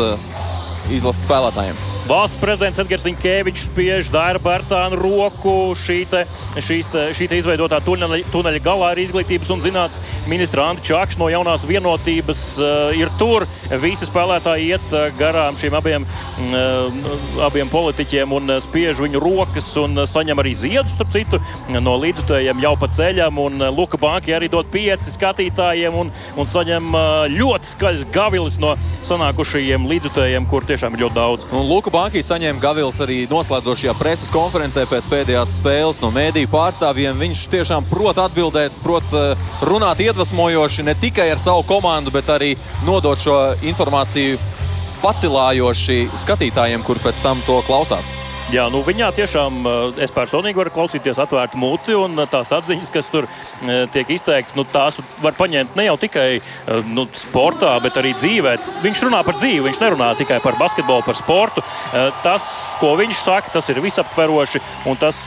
izlases spēlētājiem. Valsts prezidents Edgars Zinkēvičs spiež Dāra Bērtānu roku. Šī, te, šīs te, šī te izveidotā tuneļa, tuneļa galā ir izglītības un zinātnes ministra Anta Čakš no jaunās vienotības. Uh, ir tur visi spēlētāji iet uh, garām šiem abiem, uh, abiem politiķiem un spiež viņu rokas un saņem arī ziedus, starp citu, no līdzutējiem jau pa ceļam. Un Luka Banki arī dod pieci skatītājiem un, un saņem uh, ļoti skaļs gavilis no sanākušajiem līdzutējiem, kur tiešām ir ļoti daudz. Un Luka Banki saņēma Gavils arī noslēdzošajā preses konferencē pēc pēdējās spēles no mēdīju pārstāvjiem. Viņš tiešām prot atbildēt, prot eh, runāt iedvesmojoši ne tikai ar savu komandu, bet arī nodot šo informāciju pacilājoši skatītājiem, kur pēc tam to klausās. Jā, nu viņā tiešām eh, es personīgi varu klausīties atvērtu muti, un eh, tās atziņas, kas tur eh, tiek izteikts, nu, tās var paņemt ne jau tikai nu, sportā, bet arī dzīvē. Viņš runā par dzīvi, viņš nerunā tikai par basketbolu, par sportu. Tas, ko viņš saka, tas ir visaptveroši, un tas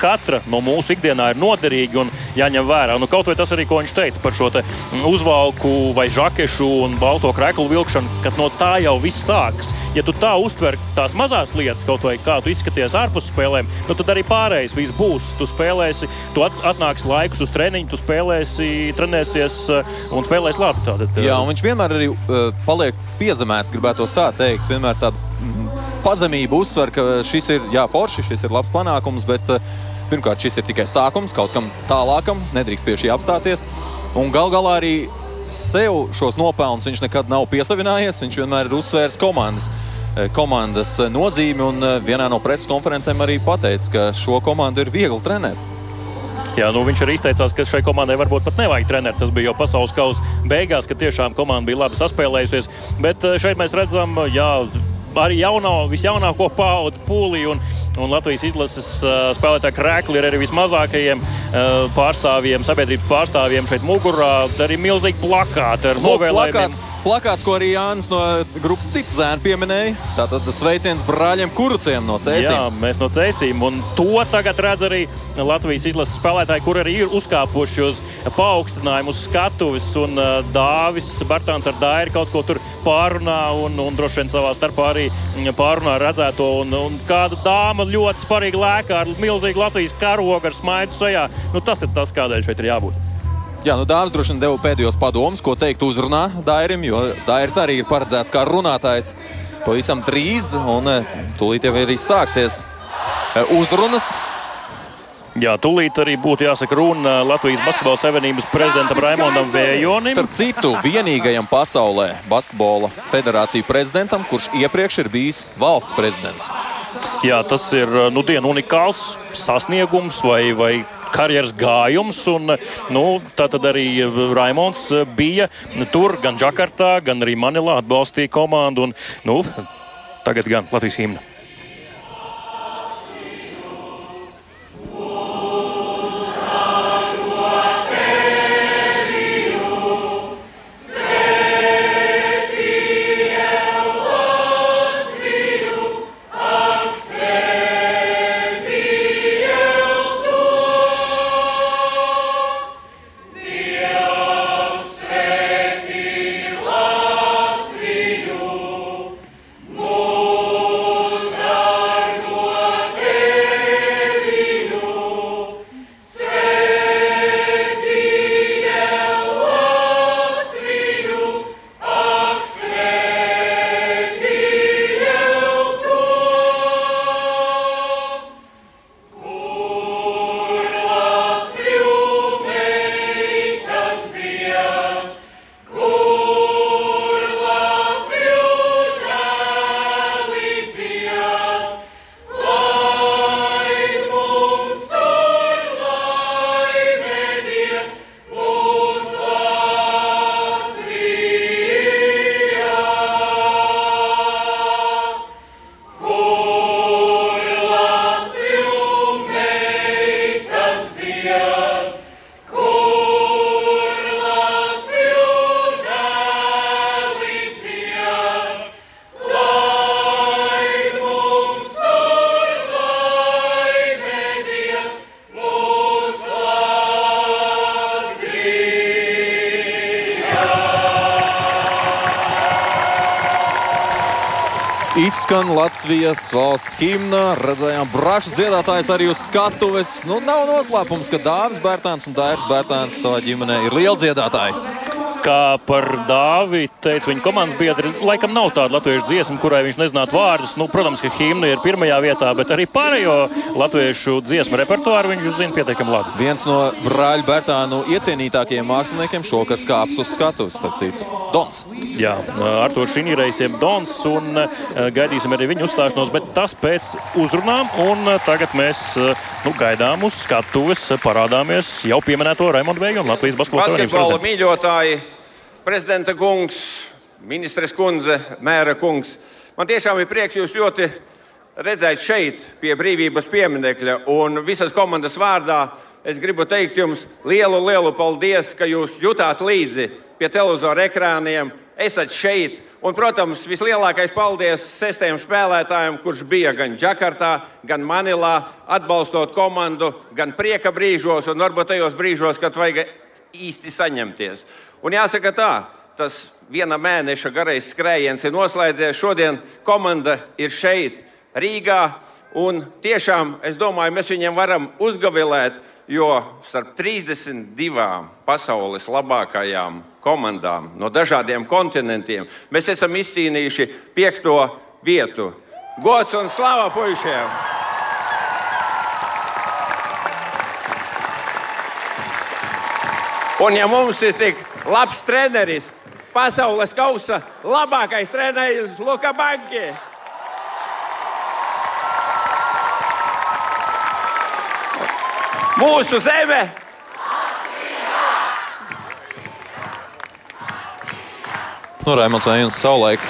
katra no mūsu ikdienā ir noderīgi un jāņem vērā. Nu, kaut vai tas arī, ko viņš teica par šo uzvalku vai žakešu un balto kreklu vilkšanu, kad no tā jau viss sākas. Ja tu tā uztver tās mazās lietas, kaut vai kā tu izskaties ārpus spēlēm, nu, tad arī pārējais viss būs. Tu spēlēsi, tu at, atnāks laikus uz treniņu, tu spēlēsi, trenēsies uh, un spēlēsi labi. Tātad, Jā, un viņš vienmēr arī uh, paliek piezemēts, gribētu tā teikt. Vienmēr tāda mm, pazemība uzsver, ka šis ir jā, forši, šis ir labs panākums, bet pirmkārt šis ir tikai sākums kaut kam tālākam, nedrīkst pie šī apstāties. Un gal galā arī sev šos nopelnus viņš nekad nav piesavinājies. Viņš vienmēr ir uzsvērs komandas komandas nozīmi. Un vienā no preses konferencēm arī pateica, ka šo komandu ir viegli trenēt. Jā, nu viņš arī izteicās, ka šai komandai varbūt pat nevajag trenēt. Tas bija jau pasaules kausa beigās, kad tiešām komanda bija labi saspēlējusies. Bet šeit mēs redzam, jā, arī jauno, visjaunāko paudzi pūlī. Un, un Latvijas izlases uh, spēlētāja krēkli ir arī vismazākajiem uh, pārstāvjiem, sabiedrības pārstāvjiem šeit mugurā. Arī milzīgi plakāti ar novēlējumiem. Plakāts, ko arī Jānis no grupas citu zēnu pieminēja. Tātad sveiciens brāļiem Kuruciem no Cēsīm. Jā, mēs no Cēsīm. Un to tagad redz arī Latvijas izlases spēlētāji, kur arī ir uzkāpuši uz paaugstinājumu, uz skatuves. Un uh, Dāvis Bartāns ar Dairu kaut ko tur pārunā un, un droši vien savā starpā arī pārunā redzēto. Un, un kāda dāma ļoti sparīgi lēkā ar milzīgu Latvijas karogu ar smaidu sejā. Nu, tas ir tas, kādēļ šeit ir jābūt. Jā, nu Dārzs droši vien deva pēdējos padomus, ko teikt uzrunā Dairim, jo Dairis arī ir paredzēts kā runātājs pavisam drīz, un tūlīt jau arī sāksies uzrunas. Jā, tūlīt arī būtu jāsaka runa Latvijas Basketbola Savienības prezidentam Raimondam Vējonim. Starp citu, vienīgajam pasaulē basketbola federāciju prezidentam, kurš iepriekš ir bijis valsts prezidents. Jā, tas ir nu, diena unikāls sasniegums vai, vai karjeras gājums. Un, nu, tad arī Raimons bija tur gan Džakartā, gan arī Manilā atbalstīja komandu. Un, nu, tagad gan Latvijas himna. Latvijas valsts himna. Redzējām brašas dziedātājs arī uz skatuves. Nu, nav noslēpums, ka Dāvis Bērtāns un Dairis Bērtāns savā ģimenē ir lieli dziedātāji kā par Dāvidu teica viņa komandas biedri, laikam nav tāda latviešu dziesma, kurai viņš nezinātu vārdus. Nu, protams, ka himna ir pirmajā vietā, bet arī pārējo latviešu dziesmu repertuāru viņš zina pietiekami labi. Viens no brāļa Bērtānu iecienītākajiem māksliniekiem šokar kāps uz skatuves, starp citu, Dons. Jā, Artur Šinīrejs jeb Dons, un gaidīsim arī viņu uzstāšanos, bet tas pēc uzrunām, un tagad mēs nu, gaidām uz skatuves, parādāmies jau pieminēto Raimondu Vēju un Latvijas Basketbola Savienības mīļotāji prezidenta kungs, ministres kundze, mēra kungs. Man tiešām ir prieks jūs ļoti redzēt šeit, pie brīvības pieminiekļa. Un visas komandas vārdā es gribu teikt jums lielu, lielu paldies, ka jūs jutāt līdzi pie televizora ekrāniem, esat šeit. Un, protams, vislielākais paldies sestajam spēlētājam, kurš bija gan Džakartā, gan Manilā, atbalstot komandu, gan prieka brīžos, un varbūt tajos brīžos, kad vajag īsti saņemties. Un jāsaka tā, tas viena mēneša garais skrējiens ir noslēdzies. Šodien komanda ir šeit, Rīgā. Un tiešām es domāju, mēs viņiem varam uzgavilēt, jo starp 32 pasaules labākajām komandām no dažādiem kontinentiem mēs esam izcīnījuši piekto vietu. Gods un slava puišiem! Un ja mums ir tik labs treneris, pasaules kausa labākais treneris Luka Banki. Mūsu zeme! Nu, Raimons Ejons savulaik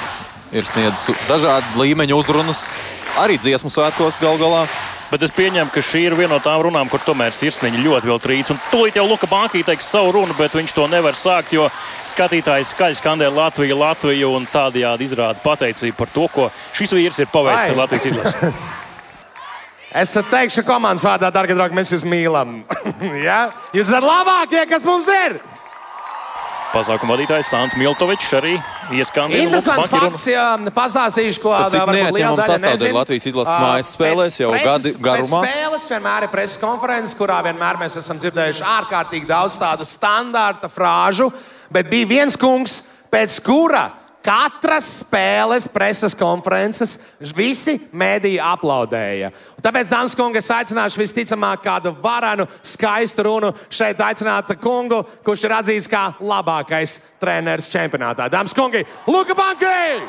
ir sniedzis dažādu līmeņu uzrunas, arī dziesmu svētkos gal galā. Bet es pieņemu, ka šī ir viena no tām runām, kur tomēr sirsniņa ļoti vēl trīc. Un tūlīt jau Luka Bankī teiks savu runu, bet viņš to nevar sākt, jo skatītājs skaļi skandē Latviju, Latviju un tādējādi izrāda pateicību par to, ko šis vīrs ir paveicis ar Latvijas izlasi. Es teikšu, komandas vārdā, darbie draugi, mēs jūs mīlam. ja? Jūs esat labākie, kas mums ir! Pasākuma vadītājs Sāns Miltovičs arī ieskandināja. Interesants fakts, jā, pastāstīšu, ko neatņemama sastāvdaļa Latvijas izlases mājas spēlēs jau gadi garumā. Spēles vienmēr ir preses konferences, kurā vienmēr mēs esam dzirdējuši ārkārtīgi daudz tādu standarta frāžu, bet bija viens kungs, pēc kura Katras spēles, preses konferences, visi mēdīji aplaudēja. Un tāpēc, dāmas un kungi, es aicināšu visticamāk kādu varanu, skaistu runu šeit aicināt kungu, kurš ir atzīts kā labākais treneris čempionātā. Dāmas un kungi, Luka Bankai!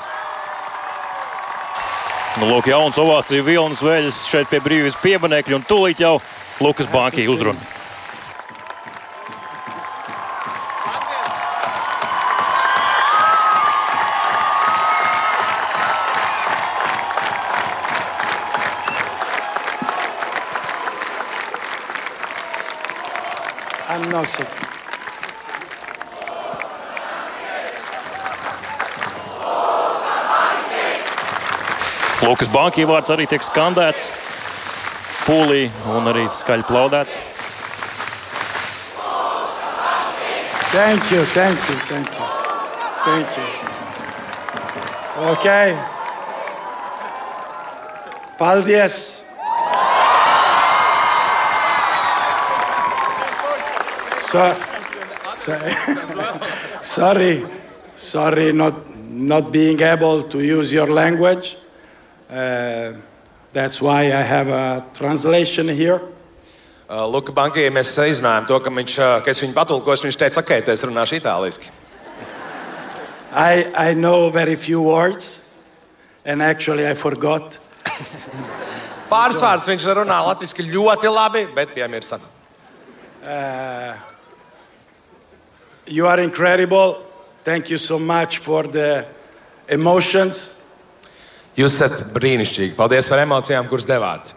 Nu, lūk, jauns ovāciju vilnas veļas šeit pie brīvības pieminekļa un tūlīt jau Lukas Bankai uzrunā. Nosso. Lukas Banka vārds arī tiek skandēts pūlī un arī skaļi plaudēts. Thank you, thank you, thank you. Thank you. Okay. Paldies. So, so, sorry, sorry, not not being able to use your language. Uh, that's why I have a translation here. Uh, Luka Bankai mēs izrunājām to, ka, viņš, uh, ka es viņu patulkošu. Viņš teica, ok, es runāšu itāliski. I, I know very few words, and actually I forgot. Pāris vārdus viņš runā latviešu ļoti labi, bet piemirsa. Uh, You are incredible. Thank you so much for the emotions. Jūs esat brīnišķīgi. Paldies par emocijām, kuras devāt.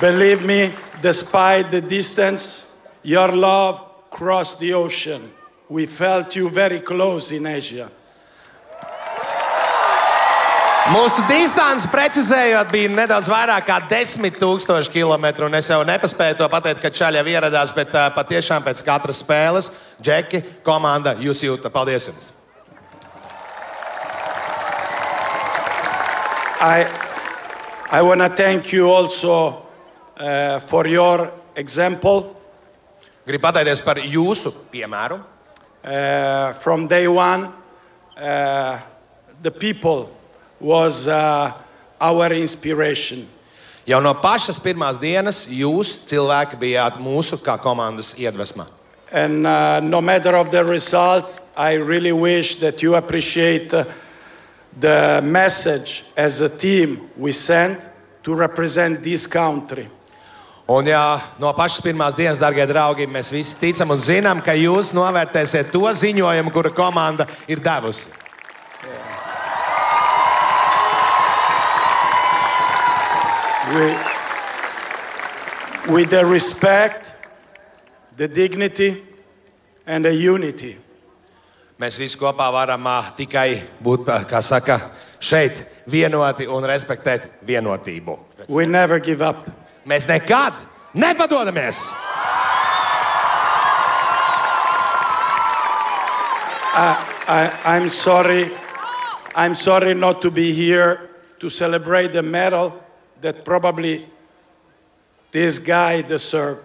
Believe me, despite the distance, your love crossed the ocean. We felt you very close in Asia. Mūsu distance, precizējot, bija nedaudz vairāk kā 10,000 km. Es jau nepaspēju to pateikt, kad Čaļa ieradās, bet uh, patiešām pēc katras spēles Džeki, komanda, jūs jūtat. Paldies! Jums. I, I want to thank you also uh, for your example. Gribu pateikties par jūsu piemēru. Uh, from day one, uh, the people was uh, our inspiration. Jau no pašas pirmās dienas jūs, cilvēki, bijāt mūsu kā komandas iedvesma. And uh, no matter of the result, I really wish that you appreciate uh, the message as a team we sent to represent this country. Un jā, no pašas pirmās dienas, darbie draugi, mēs visi ticam un zinām, ka jūs novērtēsiet to ziņojumu, kuru komanda ir devusi. We, with the respect, the dignity, and the unity. Mēs visi kopā varam uh, tikai būt, uh, kā saka, šeit vienoti un respektēt vienotību. We never give up. Mēs nekad nepadodamies! I, I, I'm sorry. I'm sorry not to be here to celebrate the medal that probably this guy deserved.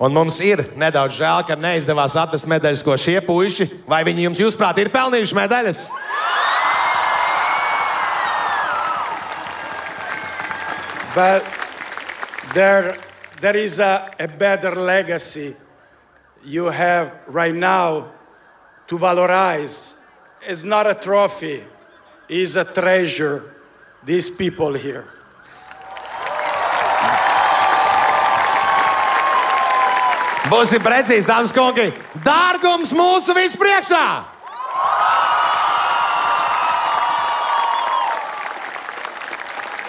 Un mums ir nedaudz žēl, ka neizdevās atrast medaļas, ko šie puiši, vai viņi jums, jūsuprāt, ir pelnījuši medaļas? But there, there is a, a better legacy you have right now to valorize. It's not a trophy, it's a treasure, these people here. Būsim precīzi, dāmas un kungi. Dārgums mūsu vispriekšā!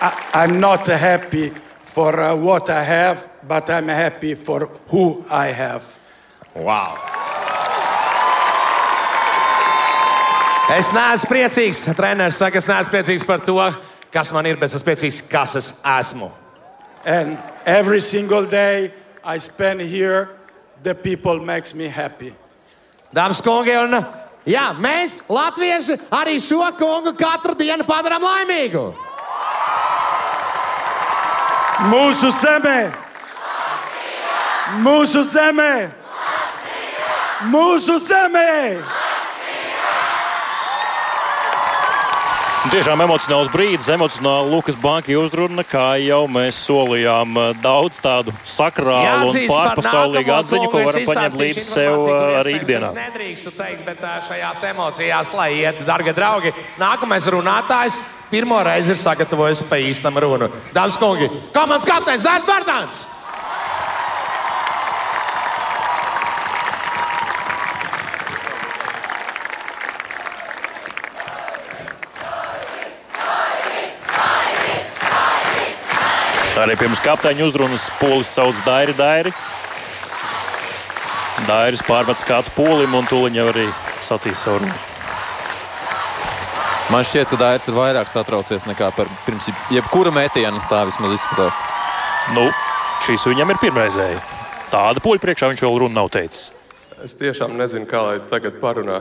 I, I'm not happy for uh, what I have, but I'm happy for who I have. Wow! Es neesmu priecīgs. Treneris saka, es neesmu priecīgs par to, kas man ir, bet es esmu priecīgs, kas es esmu. And every single day I spend here, the people makes me happy. Dāmas un kungi, un jā, mēs, Latvieši, arī šo kungu katru dienu padarām laimīgu. Mūsu zeme! Mūsu zeme! Mūsu zeme! Tiešām emocionāls brīdis, emocionāla Lukas Banka uzruna, kā jau mēs solījām, eh, daudz tādu sakrālu un Jāatzīst par pārpasaulīgu atziņu, ko varam paņemt līdzi sev eh, arī iespējams ikdienā. Es nedrīkstu teikt, bet ā, šajās emocijās, lai iet, darbie draugi, nākamais runātājs pirmo reizi ir sagatavojis pa īstam runu. Dāmas un kungi, komandas kapteinis Dārzs Bārtāns! Arī pirms kapteiņa uzrunas polis sauc Dairi Dairi. Dairis pārmet skatu polim un tūlīt jau arī sacīs savu runu. Man šķiet, ka Dairis ir vairāk satraucies nekā par pirms jebkura metiena. Tā vismaz izskatās. Nu, šīs viņam ir pirmreizēja. Tāda poļu priekšā viņš vēl runu nav teicis. Es tiešām nezinu, kā lai tagad parunā.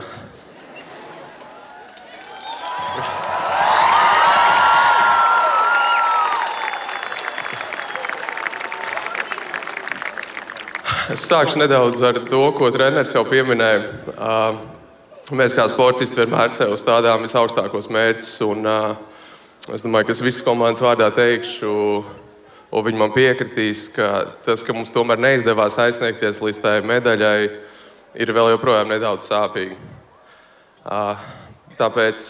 Es sākšu nedaudz ar to, ko treneris jau pieminēja. Mēs kā sportisti vienmēr sev stādām visaugstākos mērķus. Un, es domāju, ka es visas komandas vārdā teikšu, un viņi man piekritīs, ka tas, ka mums tomēr neizdevās aizsniegties līdz tai medaļai, ir vēl joprojām nedaudz sāpīgi. Tāpēc,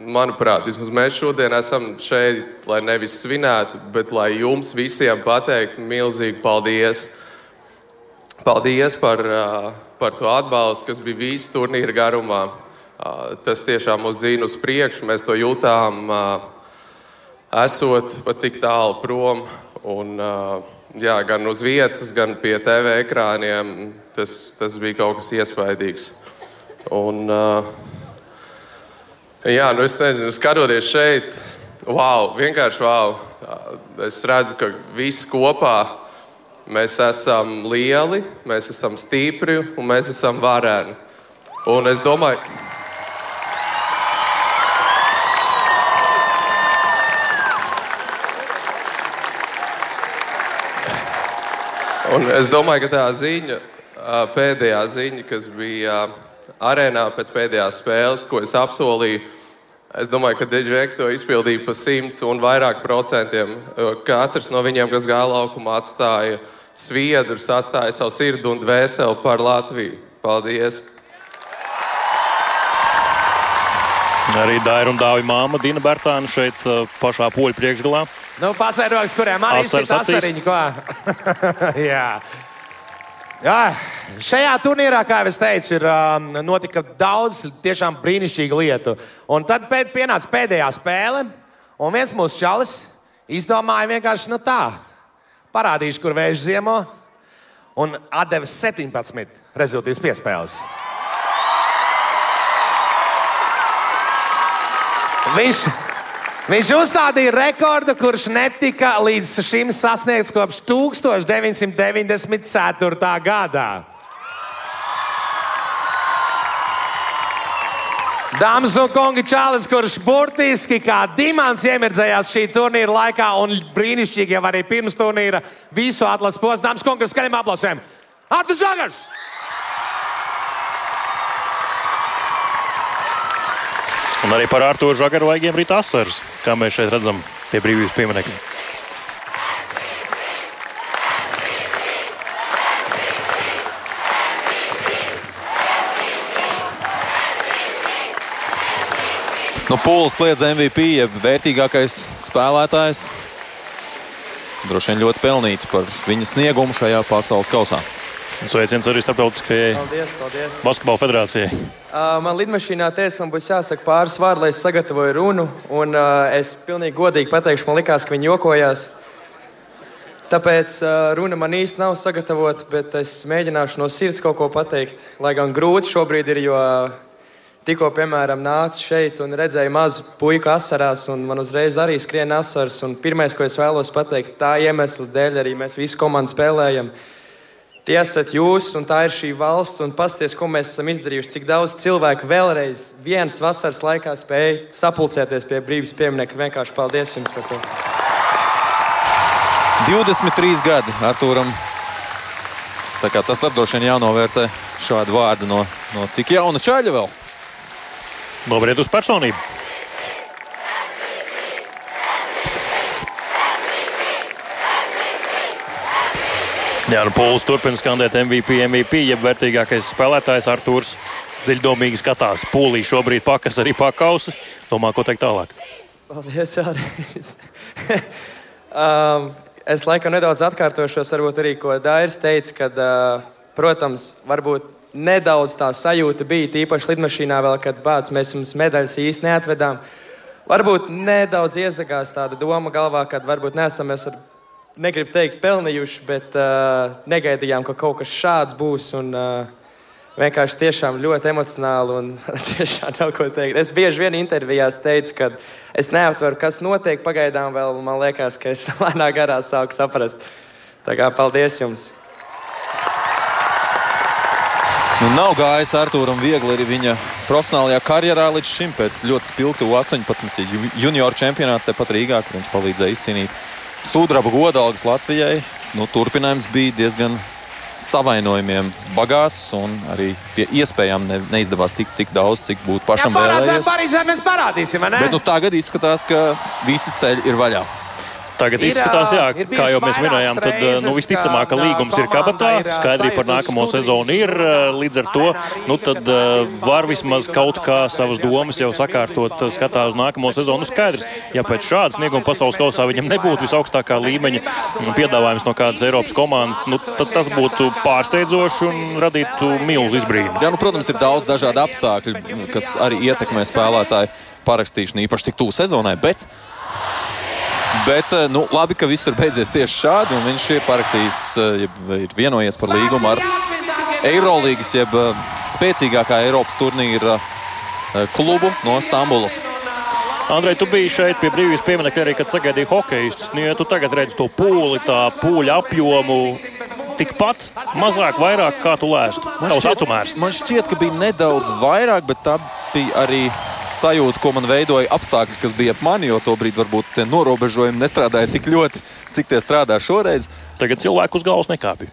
manuprāt, vismaz mēs šodien esam šeit, lai nevis svinētu, bet lai jums visiem pateiktu milzīgi paldies. Paldies par, uh, par to atbalstu, kas bija visu turnīra garumā. Uh, Tas tiešām mūs dzīvo uz priekšu. Mēs to jūtām, uh, esot pat tik tālu prom. Un, jā, gan uz vietas, gan pie TV ekrāniem. Tas, tas bija kaut kas iespaidīgs. Un, Jā, nu es nezinu, skatoties šeit, wow, vienkārši wow. Es redzu, ka visi kopā mēs esam lieli, mēs esam stipri un mēs esam vareni. Un es domāju, Un es domāju, ka tā ziņa, pēdējā ziņa, kas bija arēnā pēc pēdējās spēles, ko es apsolīju, es domāju, ka Digitēta to izpildīja pa simts un vairāk procentiem. Katrs no viņiem, kas gāja laukumā, atstāja sviedrus, atstāja savu sirdi un dvēseli par Latviju. Paldies! Arī Daira un Dāvija māma Dina Bērtāna šeit pašā poļu priekšgalā. Nu, pats ir rokas, kuriem arī ir asariņi. Jā, šajā turnīrā, kā jau es teicu, ir um, notika daudz tiešām brīnišķīgu lietu. Un tad pēd, pienāca pēdējā spēle, un viens mūsu čalis izdomāja vienkārši nu tā, parādīšu, kur vējš ziemo, un atdeva 17 rezultātus piespēles. Viņš, viņš uzstādīja rekordu, kurš netika līdz šim sasniegts kopš 1994. gadā. Dāmas un kungi, Čālis, kurš burtiski kā dimants iemirdzējās šī turnīra laikā un brīnišķīgi jau arī pirms turnīra visu atlases posmu. Dāmas un kungi, skaļiem aplausiem! Artur Žagars! Un arī par Artošu Žagaru vaigiem rīt asars, kā mēs šeit redzam pie brīvības pieminiekļa. Nu, Pūlis kliedz MVP, jeb vērtīgākais spēlētājs. Droši vien ļoti pelnīts par viņa sniegumu šajā pasaules kausā. Sveiciens arī starptautiskajai basketbola federācijai. Uh, man lidmašīnā teica, man būs jāsaka pāris vārdi, lai es sagatavoju runu. Un, uh, es pilnīgi godīgi pateikšu, man likās, ka viņi jokojās. Tāpēc uh, runa man īsti nav sagatavota, bet es mēģināšu no sirds kaut ko pateikt. Lai gan grūti šobrīd ir, jo tikko, piemēram, nācu šeit un redzēju mazu puiku asarās, un man uzreiz arī skrien asaras. Un pirmais, ko es vēlos pateikt, tā iemesla dēļ arī mēs visi komandu spēlējam. Tie esat jūs, un tā ir šī valsts, un pasties, ko mēs esam izdarījuši. Cik daudz cilvēku vēlreiz vienas vasaras laikā spēja sapulcēties pie brīvības pieminiekta. Vienkārši paldies jums par to! 23 gadi Arthūram. Tas droši vien jānovērtē šādi vārdi no, no tik jauna čaļa vēl. Nobriet uz personību. Jā, nu Pūlis turpina skandēt MVP, MVP, jeb vērtīgākais spēlētājs Artūrs. Dziļdomīgi skatās. Pūlī šobrīd pakas arī pakausi. Domā, ko teikt tālāk. Paldies vēlreiz! um, es laikam nedaudz atkārtošos, varbūt arī ko Dairis teica, kad, uh, protams, varbūt nedaudz tā sajūta bija, tīpaši lidmašīnā vēl, kad bācis mēs jums medaļas īsti neatvedām. Varbūt nedaudz iezagās tāda doma galvā, kad varbūt nesam mēs ar, negribu teikt pelnījuši, bet uh, negaidījām, ka kaut kas šāds būs. Un, uh, Vienkārši tiešām ļoti emocionāli un tiešām nav ko teikt. Es bieži vien intervijās teicu, ka es neaptveru, kas notiek pagaidām. Vēl, man liekas, ka es lēnā garā sāku saprast. Tā kā paldies jums! Nu, nav gājis Arthūram viegli arī viņa profesionālajā karjerā līdz šim pēc ļoti spilgta 18 ju- junioru čempionāta tepat Rīgā, kur viņš palīdzēja izcīnīt sudraba godalgas Latvijai. Nu, turpinājums bija diezgan savainojumiem bagāts un arī pie iespējām ne, neizdevās tik, tik daudz, cik būtu pašam Parādzēm vēlējies. Parīzē mēs parādīsim, ne? Bet nu, tagad izskatās, ka visi ceļi ir vaļā. Tagad Ir, izskatās, jā, ir kā jau mēs minējām, tad vairākas nu, visticamāk, ka ka, līgums ir kabatā. Skaidrība par nākamo sezonu ir. Līdz ar to nu, tad, uh, var vismaz kaut kā savas domas jau sakārtot, uh, skatās uz nākamo sezonu. Nu, Skaidrs, ja pēc šādas snieguma pasaules kausā viņam nebūtu visaugstākā līmeņa piedāvājums no kādas Eiropas komandas, nu, tad tas būtu pārsteidzoši un radītu milzu izbrīnu. Jā, nu, protams, ir daudz dažādu apstākļu, kas arī ietekmē spēlētāju parakstīšanu, īpaši tik tuvu sezonai. Bet, bet eh, nu, labi, ka viss ir beidzies tieši šādi, viņš ir parakstījis, eh, ir vienojies par līgumu ar Eirolandes, jeb eh, spēcīgākā Eiropas turnīra klubu no Stambulas. Andrej, tu biji šeit pie brīvības pieminiekta arī, kad sagaidīji hokeistus. Nu, ja tu tagad redzi to pūli, tā pūļa apjomu, tikpat, mazāk, vairāk, kā tu lēstu. Tavs acumērs. man šķiet, ka bija nedaudz vairāk, bet tā bija arī sajūta, ko man veidoja apstākļi, kas bija ap mani. Jo tobrīd varbūt tie norobežojumi nestrādāja tik ļoti, cik tie strādā šoreiz. Tagad cilvēku uz galvas nekāpja.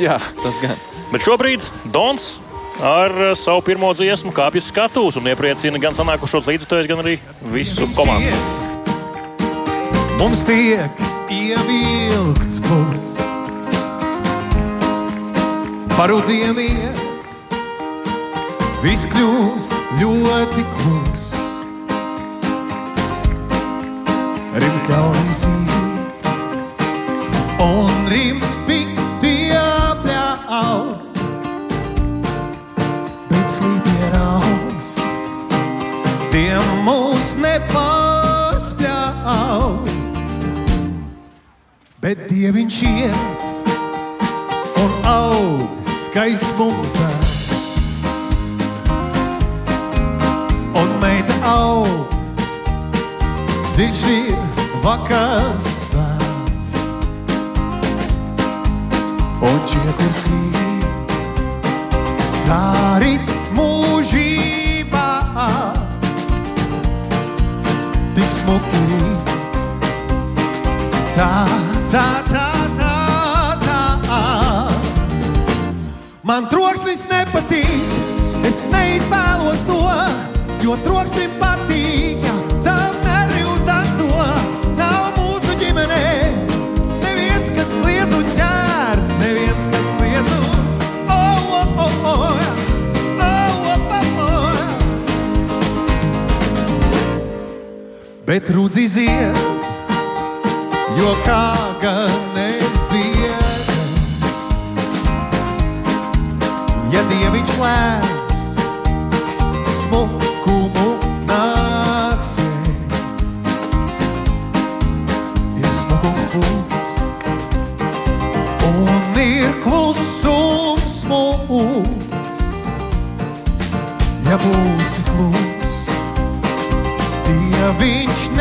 Jā, tas gan. Bet šobrīd Dons ar eh, savu pirmo dziesmu kāpjas skatuves un iepriecina gan sanākušo līdzekļus, gan arī visu komandu. Mums tiek ievilkts būs. Parūdziem iet, viss kļūst ļoti klus. Rims ļaunīs iet, un rims pikti apļauj. Bet slīpie raugs, tiem mūs nepārspļauj. Bet dieviņš iet un aug skaists mums dārsts. Un meita aug, dziļš ir vakars vārds. Un čiekurs krīt, tā arī mūžībā. Tik smuki tā, tā, tā, tā, tā. Man troksnis nepatīk, es neizvēlos to, jo troksnim patīk, ja tam nervi uzdanco. Nav mūsu ģimenē neviens, kas kliedz un ķērts, neviens, kas kliedz un oh, oh, oh, oh, oh, oh, oh, oh. Bet rudzi zied, jo kā gan nezied. Ja dieviņš lēs, smukumu būsi klūs, ja viņš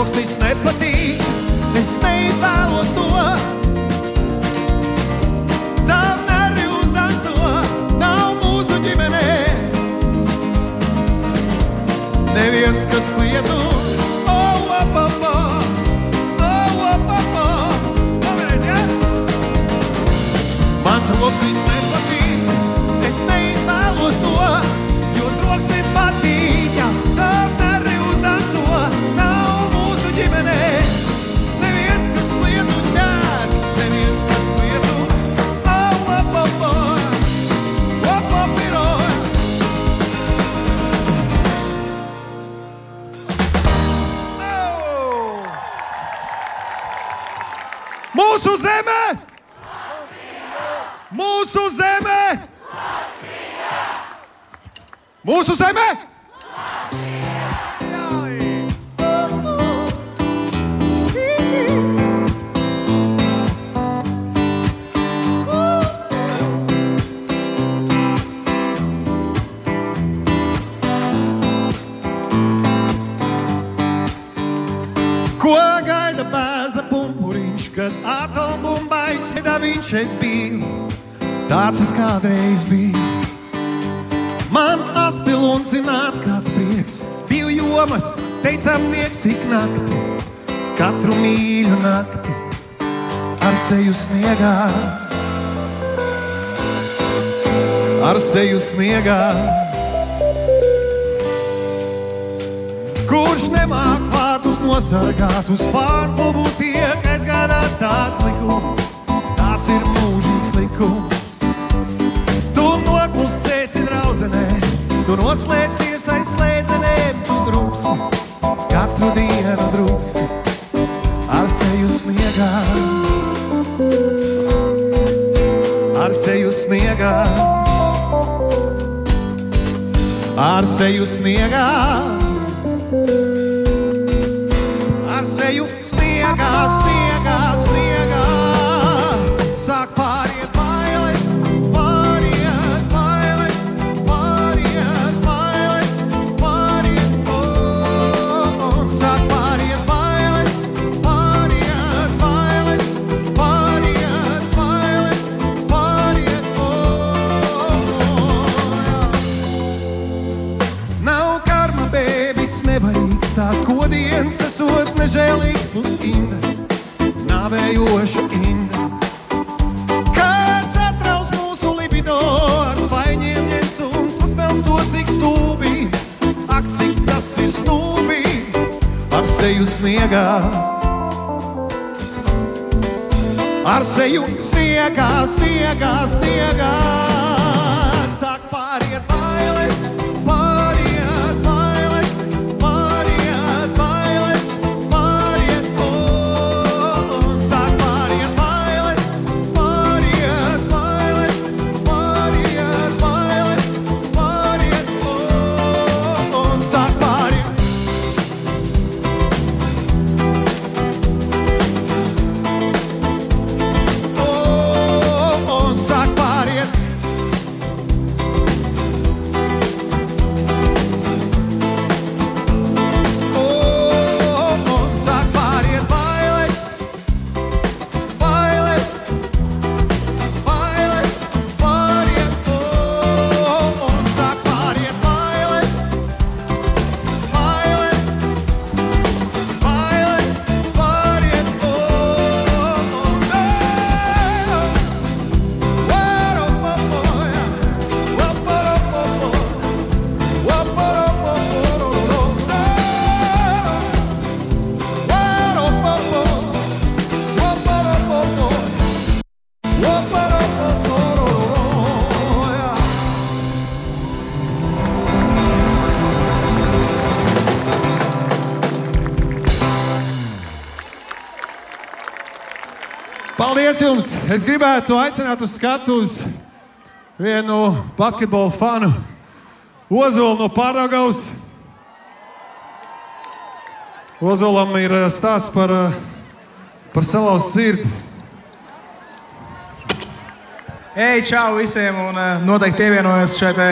Loksnis nepat seju sniegā. Ar seju sniegā. Kurš nemāk vārtus nosargāt uz pārklubu tiek aizgādāts tāds likums, tāds ir mūžīgs likums. Tu noklusēsi draudzenē, tu noslēpsies aiz slēdzenēm, tu drupsi, katru dienu drupsi, sniegā, ar seju sniegā, ar seju sniegā, nežēlīgs plus inda, nāvējoša inda. Kāds atraus mūsu libido ar spaiņiem ņems un saspēls to, cik stūbi, ak, cik tas ir stūbi, ar seju sniegā. Ar seju sniegā, sniegā, sniegā. Paldies jums! Es gribētu aicināt uz skatu uz vienu basketbola fanu, Ozolu no Pārdaugavas. Ozolam ir eh, stāsts par, eh, par salauztu sirdi. Ej, čau visiem! Un uh, noteikti pievienojos šai,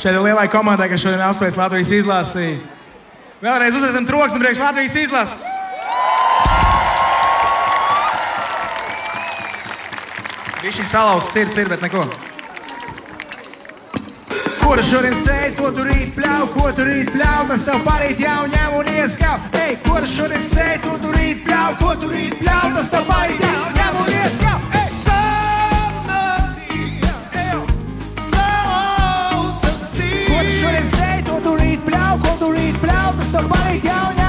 šai lielai komandai, kas šodien apsveic Latvijas izlasi. Vēlreiz uzliekam troksni priekš Latvijas izlases! Viņš ir salauzts sirds, ir, bet neko. Ko tu šodien sēdi, ko tu rīt pļauj, ko tu rīt pļauj, tas tev parīt jau ņem un ieskauj. Ej, tu šodien sēdi, ko tu rīt pļauj, ko tu rīt pļauj, tas tev parīt jau ņem un ieskauj. Ko tu rīt pļauj, ko tu rīt pļauj, tas tev parīt jau ņem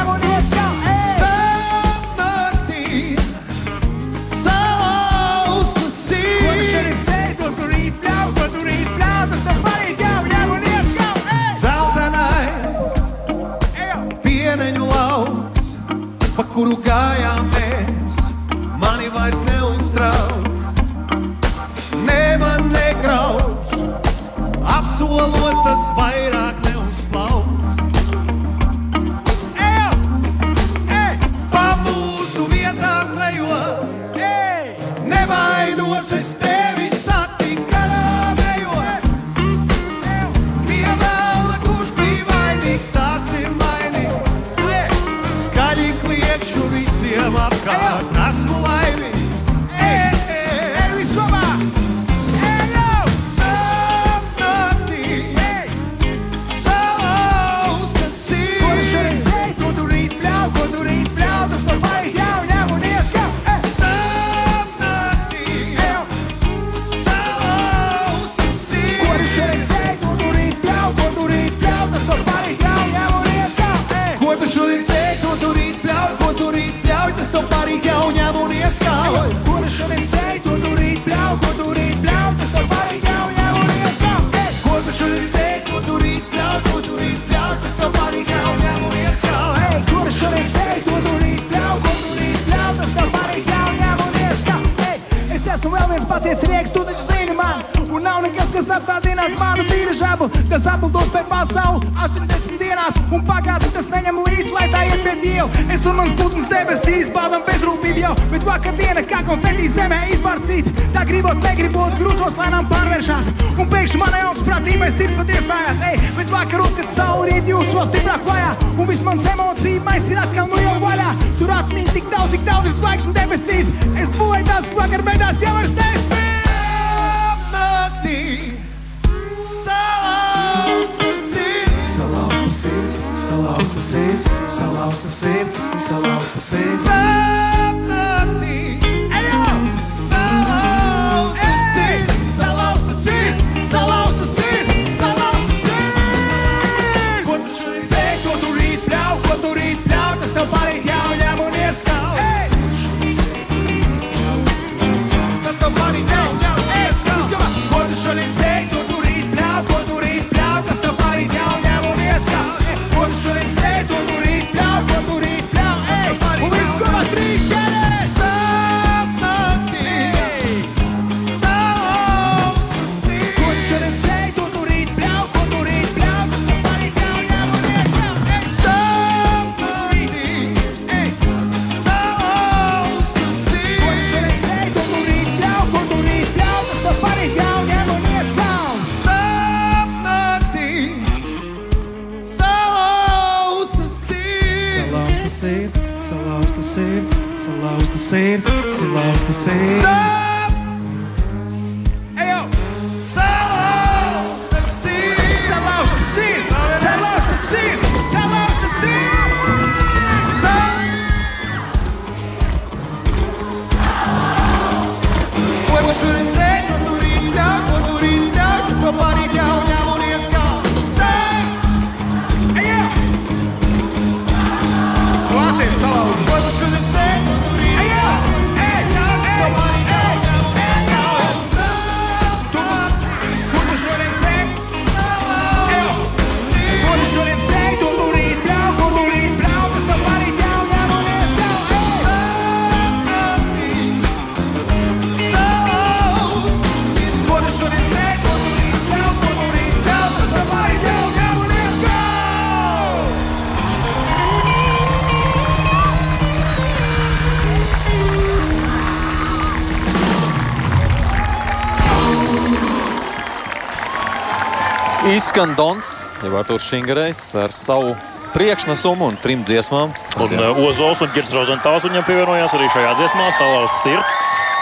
Izskan Dons, jau Arthurs Šingarejs ar savu priekšnesumu un trim dziesmām. Un uh, Ozols un Girts Rozentāls viņam pievienojās arī šajā dziesmā, salauzta sirds.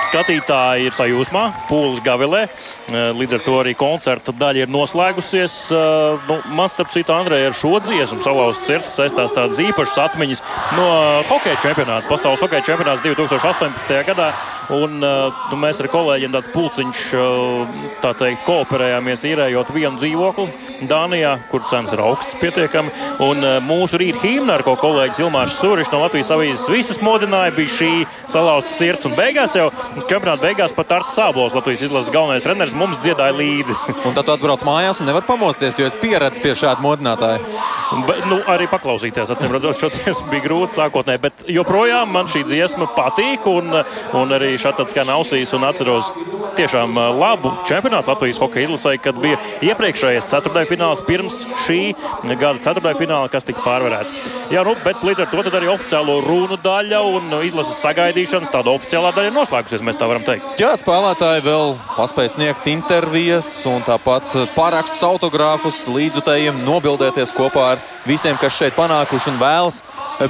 Skatītāji ir sajūsmā, pūlis gavilē. Uh, Līdz ar to arī koncerta daļa ir noslēgusies. Uh, Nu, man, starp citu, Andrejai ar šo dziesmu salauzta sirds saistās tādas īpašas atmiņas no hokeja čempionāta, pasaules hokeja čempionāts 2018. gadā. Un, uh, nu, mēs ar kolēģiem tāds pulciņš uh, tā teikt, kooperējāmies, īrējot vienu dzīvokli Dānijā, kur cenas ir augstas pietiekami. Un uh, mūsu rīta himna, ar ko kolēģis Ilmārs Sūrišs no Latvijas avīzes visus modināja, bija šī salauzta sirds. Un beigās jau čempionāta beigās pat Arts Sābols, Latvijas izlases galvenais treneris, mums dziedāja līdzi. Un tad tu atbrauc mājās un nevar pamosties, jo es pieredzu pie šāda modinātāja. Bet, nu, arī paklausīties, acīm redzot, šodien bija grūti sākotnēji, bet joprojām man šī dziesma patīk. Un, un arī šādi skan ausīs, un atceros tiešām uh, labu čempionātu Latvijas hokeja izlasē, kad bija iepriekšējais ceturdaļfināls pirms šī gada ceturdaļfināla, kas tika pārvarēts. Jā, nu, bet līdz ar to arī oficiālo runu daļa un izlases sagaidīšanas tāda oficiālā daļa ir noslēgusies, mēs tā varam teikt. Jā, spēlētāji vēl paspēja sniegt intervijas un tāpat pārakstus autogrāfus līdzutējiem, nobildēties kopā ar visiem, kas šeit panākuši un vēlas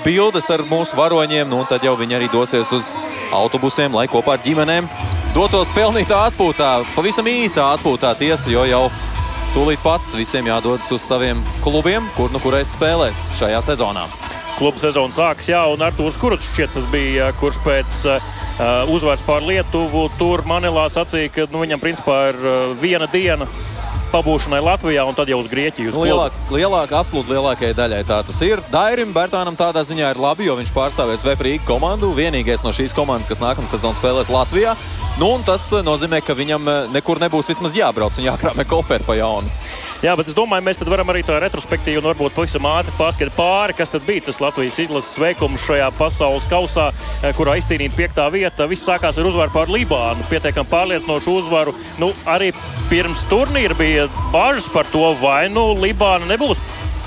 bildes ar mūsu varoņiem. Nu, un tad jau viņi arī dosies uz autobusiem, lai kopā ar ģimenēm dotos pelnītā atpūtā. Pavisam īsā atpūtā tiesa, jo jau tūlīt pats visiem jādodas uz saviem klubiem, kur nu kurais spēlēs šajā sezonā. Kluba sezona sākas, jā, un Arthurs Kurts šķiet tas bija, kurš pēc uh, uzvaras pār Lietuvu tur Manilā sacīja, ka nu, viņam principā ir uh, viena diena pabūšanai Latvijā un tad jau uz Grieķiju. Uz Nu, lielāk, lielāka, absolūti lielākajai daļai tā tas ir. Dairim Bērtānam tādā ziņā ir labi, jo viņš pārstāvēs Vēfrīgu komandu. Vienīgais no šīs komandas, kas nākamā sezonā spēlēs Latvijā. Nu, un tas eh, nozīmē, ka viņam eh, nekur nebūs vismaz jābrauc un jākrāmē koferi pa jaunu. Jā, bet es domāju, mēs varam arī tā retrospektīvi un varbūt pavisam ātri paskatīt pāri, kas tad bija tas Latvijas izlases veikums šajā pasaules kausā, eh, kurā izcīnīta piektā vieta. Viss sākās ar uzvaru pār Libānu, pietiekami pārliecinošu uzvaru. Nu, arī pirms turnīra bija bažas par to, vai nu Libāna nebūs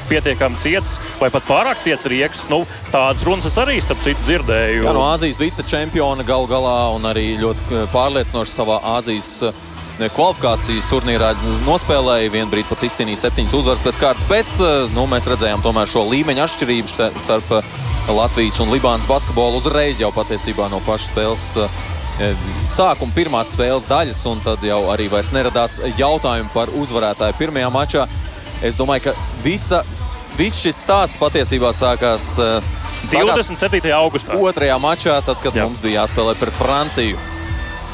pietiekami ciets vai pat pārāk ciets rieks. Nu, tādas runas es arī starp citu dzirdēju. Jā, no Āzijas vicečempiona gal galā un arī ļoti eh, pārliecinoši savā Āzijas eh, kvalifikācijas turnīrā nospēlēja. Vienu brīdi pat izcīnīja septiņas uzvaras pēc kārtas, bet eh, nu, mēs redzējām tomēr šo līmeņa atšķirību starp eh, Latvijas un Libānas basketbolu uzreiz jau patiesībā no pašas spēles. eh, Sākuma pirmās spēles daļas, un tad jau arī vairs neradās jautājumu par uzvarētāju pirmajā mačā. Es domāju, ka visa, viss šis stāsts patiesībā sākās sākās 27. augustā. Otrajā mačā, tad, kad Jā. mums bija jāspēlē pret Franciju.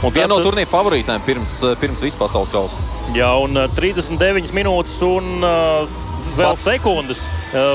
Un viena no turnīra favorītēm pirms, eh, pirms vispasaules kausa. Jā, un uh, 39 minūtes un uh, vēl Pats. sekundes.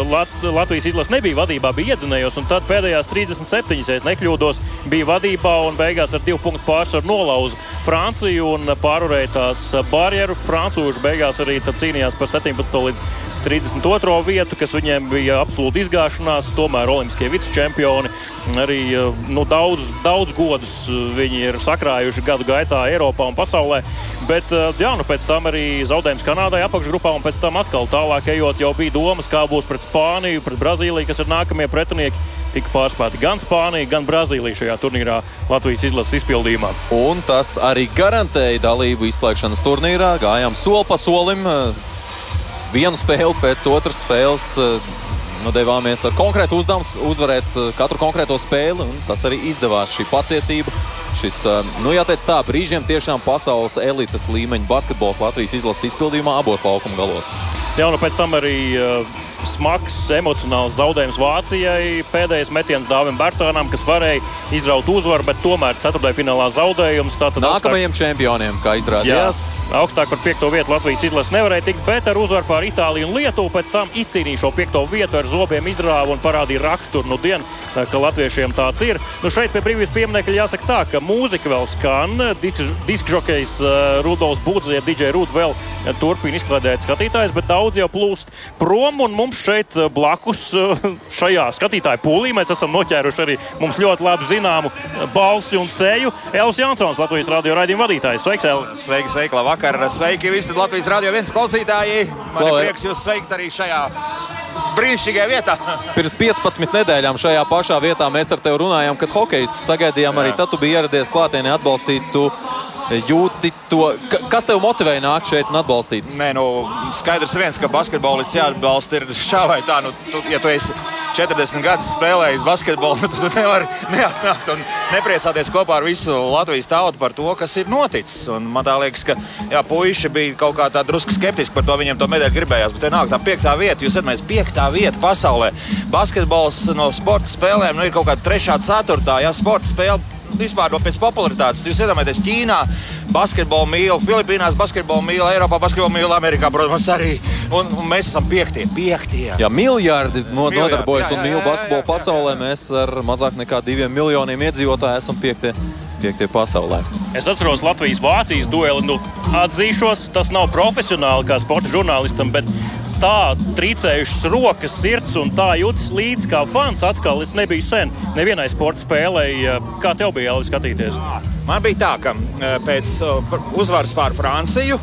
Lat Latvijas izlase nebija vadībā, bija iedzinējos, un tad pēdējās 37, ja nekļūdos, bija vadībā un beigās ar divu punktu pārsvaru nolauza Franciju un pārvarēja tās barjeru. Francūži beigās arī cīnījās par 17 līdz 32 vietu, kas viņiem bija absolūti izgāšanās. Tomēr Olimpiskie vicečempioni arī uh, nu, daudz, daudz godus uh, viņi ir sakrājuši gadu gaitā Eiropā un pasaulē. Bet uh, jā, nu, pēc tam arī zaudējums Kanādai apakšgrupā, un pēc tam atkal tālāk ejot, jau bija domas, kā būs pret Spāniju, pret Brazīliju, kas ir nākamie pretinieki. Tika pārspēti gan Spānija, gan Brazīlija šajā turnīrā Latvijas izlases izpildījumā. Un tas arī garantēja dalību izslēgšanas turnīrā. Gājām soli pa solim, eh, vienu spēli pēc otras spēles. eh, Nu, devāmies ar konkrētu uzdevumu uzvarēt eh, katru konkrēto spēli, tas arī izdevās. Šī pacietība, šis, eh, nu, jāteic tā, brīžiem tiešām pasaules elites līmeņa basketbols Latvijas izlases izpildījumā abos laukuma galos. Jā, un pēc tam arī uh, smags emocionāls zaudējums Vācijai. Pēdējais metiens Dāvim Bērtānam, kas varēja izraut uzvaru, bet tomēr ceturtajā finālā zaudējums. Tātad Nākamajiem čempioniem, kā izrādījās. Jā, augstāk par piekto vietu Latvijas izlase nevarēja tikt, bet ar uzvaru pār Itāliju un Lietuvu pēc tam izcīnīja šo piekto vietu ar zobiem izrāvu un parādīja raksturu nu dienu, ka latviešiem tāds ir. Nu šeit pie brīvības pieminiekļa jāsaka tā, ka mūzika vēl skan. Diskžokejs uh, Rudolfs Būdzē, DJ Rud vēl uh, turpina izklaidēt skatītājus, bet daudz jau plūst prom un mums šeit uh, blakus šajā skatītāju pūlī mēs esam noķēruši arī mums ļoti labi zināmu balsi un seju. Elvis Jansons, Latvijas radio raidījuma vadītājs. Sveiks, Elvis! Sveiki, sveiki, labvakar! Sveiki visi Latvijas radio viens klausītāji! Man ir prieks jūs sveikt arī šajā brīnišķīgajā vietā. Pirms 15 nedēļām šajā pašā vietā mēs ar tevi runājām, kad hokeistu sagaidījām. Arī tad tu biji ieradies klātienē atbalstīt. Tu jūti to, Ka- kas tev motivēja nākt šeit un atbalstīt? Nē, nu, skaidrs viens, ka basketbolists jāatbalsta ir šā vai tā. Nu, tu, ja tu esi 40 gadus spēlējis basketbolu, tad tu nevari neatnākt un nepriecāties kopā ar visu Latvijas tautu par to, kas ir noticis. Un man liekas, ka jā, puiši bija kaut kā tā drusku skeptiski par to, viņiem to medaļu gribējās. Bet te nāk tā piektā vieta, jūs zināt, piektā vieta pasaulē. Basketbols no sporta spēlēm nu, ir kaut kāda trešā, ceturtā. Jā, sporta spēle vispār no pēc popularitātes. Jūs iedomājaties, Ķīnā basketbolu mīl, Filipīnās basketbolu mīl, Eiropā basketbolu mīl, Amerikā, protams, arī. Un, un mēs esam piektie. piektie. Jā, miljardi no- nodarbojas jā, un jā, mīl jā, jā, basketbolu pasaulē. Mēs ar mazāk nekā diviem miljoniem iedzīvotāju esam piektie, piektie pasaulē. Es atceros Latvijas-Vācijas dueli. Nu, atzīšos, tas nav profesionāli kā sporta žurnālistam, bet tā trīcējušas rokas, sirds un tā jūtas līdzi kā fans. Atkal es nebiju sen nevienai sporta spēlei. Kā tev bija jālis skatīties? Man bija tā, ka eh, pēc eh, uzvaras pār Franciju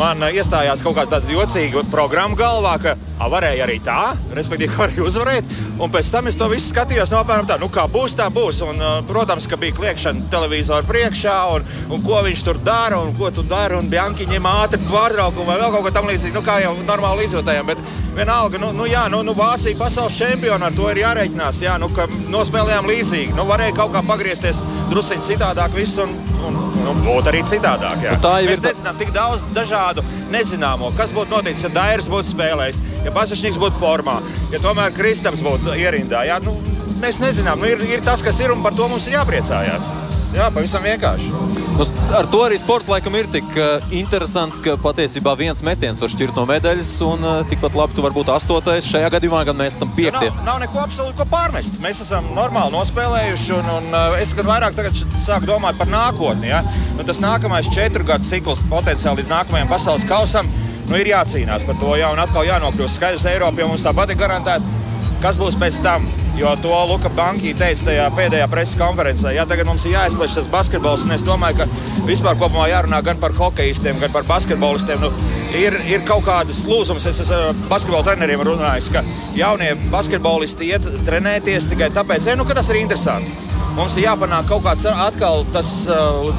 man eh, iestājās kaut kāda jocīga programma galvā, a, varēja arī tā, respektīvi, varēja uzvarēt. Un pēc tam es to visu skatījos, no apmēram tā, nu kā būs, tā būs. Un, eh, protams, ka bija kliēkšana televizora priekšā, un, un ko viņš tur dara, un ko tu dari, un Bianchi ņem ātri pārtraukumu vai vēl kaut ko tamlīdzīgu, nu kā jau normāli izjūtējām. Bet vienalga, nu, nu jā, nu, nu Vācija pasaules čempiona ar to ir jārēķinās. Jā, nu, ka nospēlējām līdzīgi. Nu, varēja kaut kā pagriezties drusciņi citādāk, viss un, un nu, būt arī citādāk. Nu, tā jau Mēs ir tā- nezinām tik daudz dažādu nezināmo, kas būtu noticis, ja Dairis būtu spēlējis, ja Pasačnieks būtu formā, ja tomēr Kristaps būtu ierindā. Jā, nu, mēs nezinām, nu, ir, ir tas, kas ir, un par to mums ir jāpriecājās. Jā, pavisam vienkārši. Nu, ar to arī sports laikam ir tik uh, interesants, ka patiesībā viens metiens var šķirt no medaļas, un uh, tikpat labi tu vari būt astotais. Šajā gadījumā gan mēs esam piektie. Nav, nav neko absolūti ko pārmest. Mēs esam normāli nospēlējuši, un, un uh, es gan vairāk sāku domāt par nākotni. Ja? Nu, tas nākamais četru gadu cikls potenciāli līdz nākamajam pasaules kausam. Nu, ir jācīnās par to, jā, un atkal jānokļūst skaidrs Eiropā, jo mums tāpat ir garantēta. Kas būs pēc tam? Jo to Luka Banki teica tajā pēdējā preses konferencē. Jā, tagad mums ir jāizpleš tas basketbols. Es domāju, ka vispār kopumā jārunā gan par hokeistiem, gan par basketbolistiem. Nu, ir, ir kaut kādas lūzumas. Es esmu basketbola treneriem runājis, ka jaunie basketbolisti iet trenēties tikai tāpēc, nu, ka tas ir interesanti. Mums ir jāpanāk kaut kāds atkal tas uh,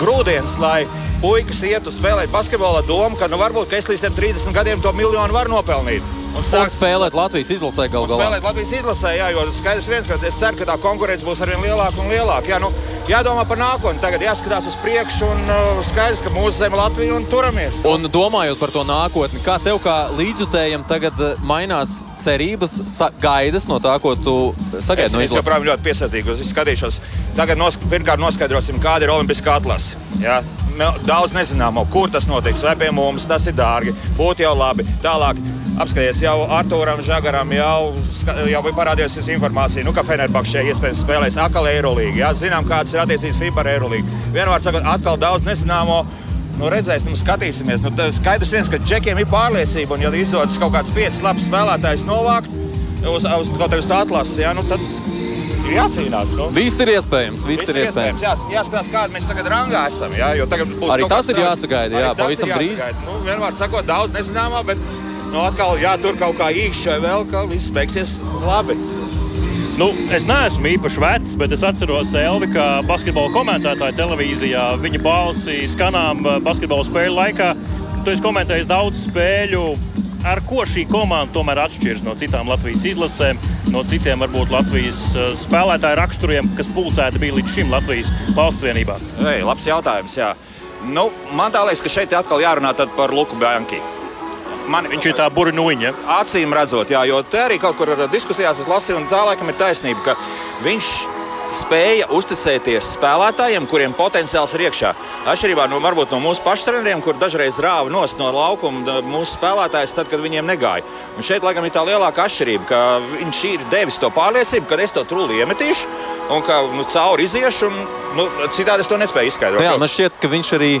grūdienis, lai puikas ietu spēlēt basketbolu ar domu, ka nu, varbūt ka es līdz 30 gadiem to miljonu varu nopelnīt. Un sāk spēlēt Latvijas izlasē galu galā. Spēlēt Latvijas izlasē, jā, jo skaidrs viens, ka es ceru, ka tā konkurence būs arvien lielāka un lielāka. Jā, nu, jādomā par nākotni, tagad jāskatās uz priekšu un uh, skaidrs, ka mūsu zeme Latvija un turamies. Un domājot par to nākotni, kā tev kā līdzjutējam tagad uh, mainās cerības, gaidas no tā, ko tu sagaidi es, no izlases? Es joprojām ļoti piesardzīgs. Es skatīšos, tagad nos, pirmkārt noskaidrosim, kāda ir Olimpiskā atlase. Jā. Daudz nezināmo, kur tas notiks, vai pie mums tas ir dārgi, būtu jau labi. Tālāk apskaties, jau Arturam Žagaram jau, jau bija parādījusies informācija, nu, ka Fenerbahčē iespējams spēlēs atkal Eirolīgi. Jā, zinām, kādas ir attiecības FIBA ar Eirolīgi. Vienmēr sakot, atkal daudz nezināmo. Nu, redzēsim, nu, skatīsimies. Nu, skaidrs viens, ka džekiem ir pārliecība, un ja izdodas kaut kāds piecas labs spēlētājs novākt uz, uz kaut kādu atlases, jā, nu, tad ir jācīnās. Nu. Viss ir iespējams. Viss, ir iespējams. Jā, jāskatās, kāda mēs tagad rangā esam. Jā, jo tagad būs Arī tas ir jāsagaida, jā, pavisam drīz. Nu, vienmēr sakot, daudz nezināmā, bet nu, atkal jātur kaut kā īkšķi vai vēl, ka viss beigsies labi. Nu, es neesmu īpaši vecs, bet es atceros Elvi, kā basketbola komentētāju televīzijā. Viņa balsi skanām eh, basketbola spēļu laikā. Tu esi komentējis daudz spēļu. Ar ko šī komanda tomēr atšķiras no citām Latvijas izlasēm, no citiem varbūt Latvijas eh, spēlētāju raksturiem, kas pulcēti bija līdz šim Latvijas valsts vienībā? Ei, labs jautājums. Jā. Nu, man tā liekas, ka šeit atkal jārunā par Luku Banki. Man, Viņš ir tā burbuļsakta. Acīm redzot, jā, jo te arī kaut kur diskusijās es lasīju, un tā laikam ir taisnība, ka viņš spēja uzticēties spēlētājiem, kuriem potenciāls ir iekšā. Atšķirībā no, no mūsu pašu treneriem, kur dažreiz rāva nost no laukuma mūsu spēlētājs, tad, kad viņiem negāja. Un šeit laikam ir tā lielākā atšķirība, ka viņš ir devis to pārliecību, ka es to trūli iemetīšu un ka nu, cauri iziešu. Un, nu, citādi es to nespēju izskaidrot. Jā, man šķiet, ka viņš arī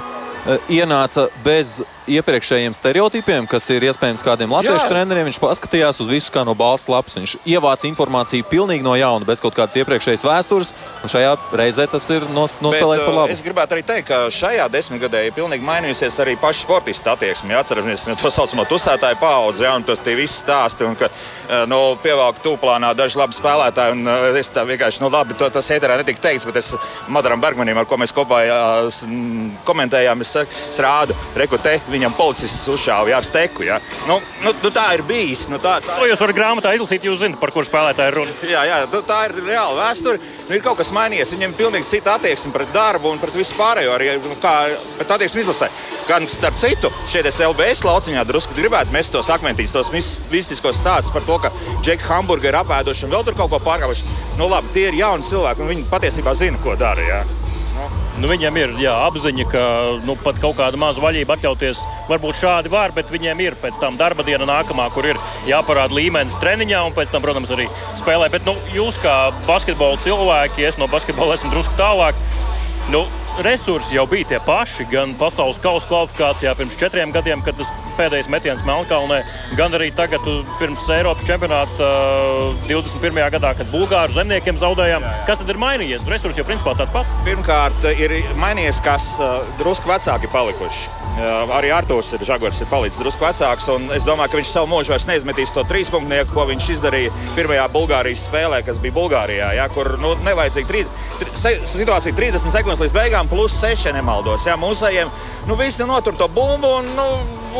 ienāca bez iepriekšējiem stereotipiem, kas ir iespējams kādiem latviešu Jā. treneriem. Viņš paskatījās uz visu kā no balts lapas. Viņš ievāca informāciju pilnīgi no jauna, bez kaut kādas iepriekšējas vēstures. Un šajā reizē tas ir nos, nospēlējis par uh, labu. Es gribētu arī teikt, ka šajā desmitgadē ir pilnīgi mainījusies arī paša sportista attieksme. Ja Atceramies to saucamo tusētāju paudzi, ja, un tas tie visi stāsti, un ka uh, nu, pievelk tūplānā daži labi spēlētāji. Un, es tā vienkārši, nu labi, to, tas ēterā netika teikts, bet es Madaram Bergmanim, ar ko mēs kopā jā, komentējām, es, saku, es rādu, reku te, viņam policists uzšāva ar steku. Ja. Nu, nu, nu, tā ir bijis. Nu, tā, tā, To jūs varat grāmatā izlasīt, jūs zināt, par kuru spēlētāju ir runa. Jā, jā nu, tā ir reāla vēsture. Nu, ir kaut kas mainījies. Viņam ir pilnīgi cita attieksme pret darbu un pret visu pārējo. Arī nu, kā pret attieksmi izlasē. Gan starp citu, šeit es LBS lauciņā drusku gribētu mest tos akmentītus, tos mis- mistiskos stāstus par to, ka Džeki Hamburgi ir apēduši un vēl tur kaut ko pārkāpuši. Nu, labi, tie ir jauni cilvēki un viņi patiesībā zina, ko dara. Jā. Nu, viņiem ir jā, apziņa, ka nu, pat kaut kāda maza vaļība atļauties varbūt šādi var, bet viņiem ir pēc tam darba diena nākamā, kur ir jāparāda līmenis treniņā un pēc tam, protams, arī spēlē. Bet nu, jūs kā basketbola cilvēki, es no basketbola esmu drusku tālāk. Nu, resursi jau bija tie paši, gan pasaules kausa kvalifikācijā pirms četriem gadiem, kad tas pēdējais metiens Melnkalnē, gan arī tagad pirms Eiropas čempionāta uh, 21. gadā, kad Bulgāru zemniekiem zaudējām. Kas tad ir mainījies? Resursi jau principā tāds pats. Pirmkārt, ir mainījies, kas uh, drusku vecāki palikuši. Uh, arī Arthurs ir Žagors, ir palicis drusku vecāks. Es domāju, ka viņš savu mūžu vairs neizmetīs to trīspunktnieku, ko viņš izdarīja pirmajā Bulgārijas spēlē, kas bija Bulgārijā. Ja, kur nu, nevajadzīga tri, tri, situācija 30 sekundes līdz beigām, plus 6, ja nemaldos. Ja, Mūsējiem nu, visi notur to bumbu un nu,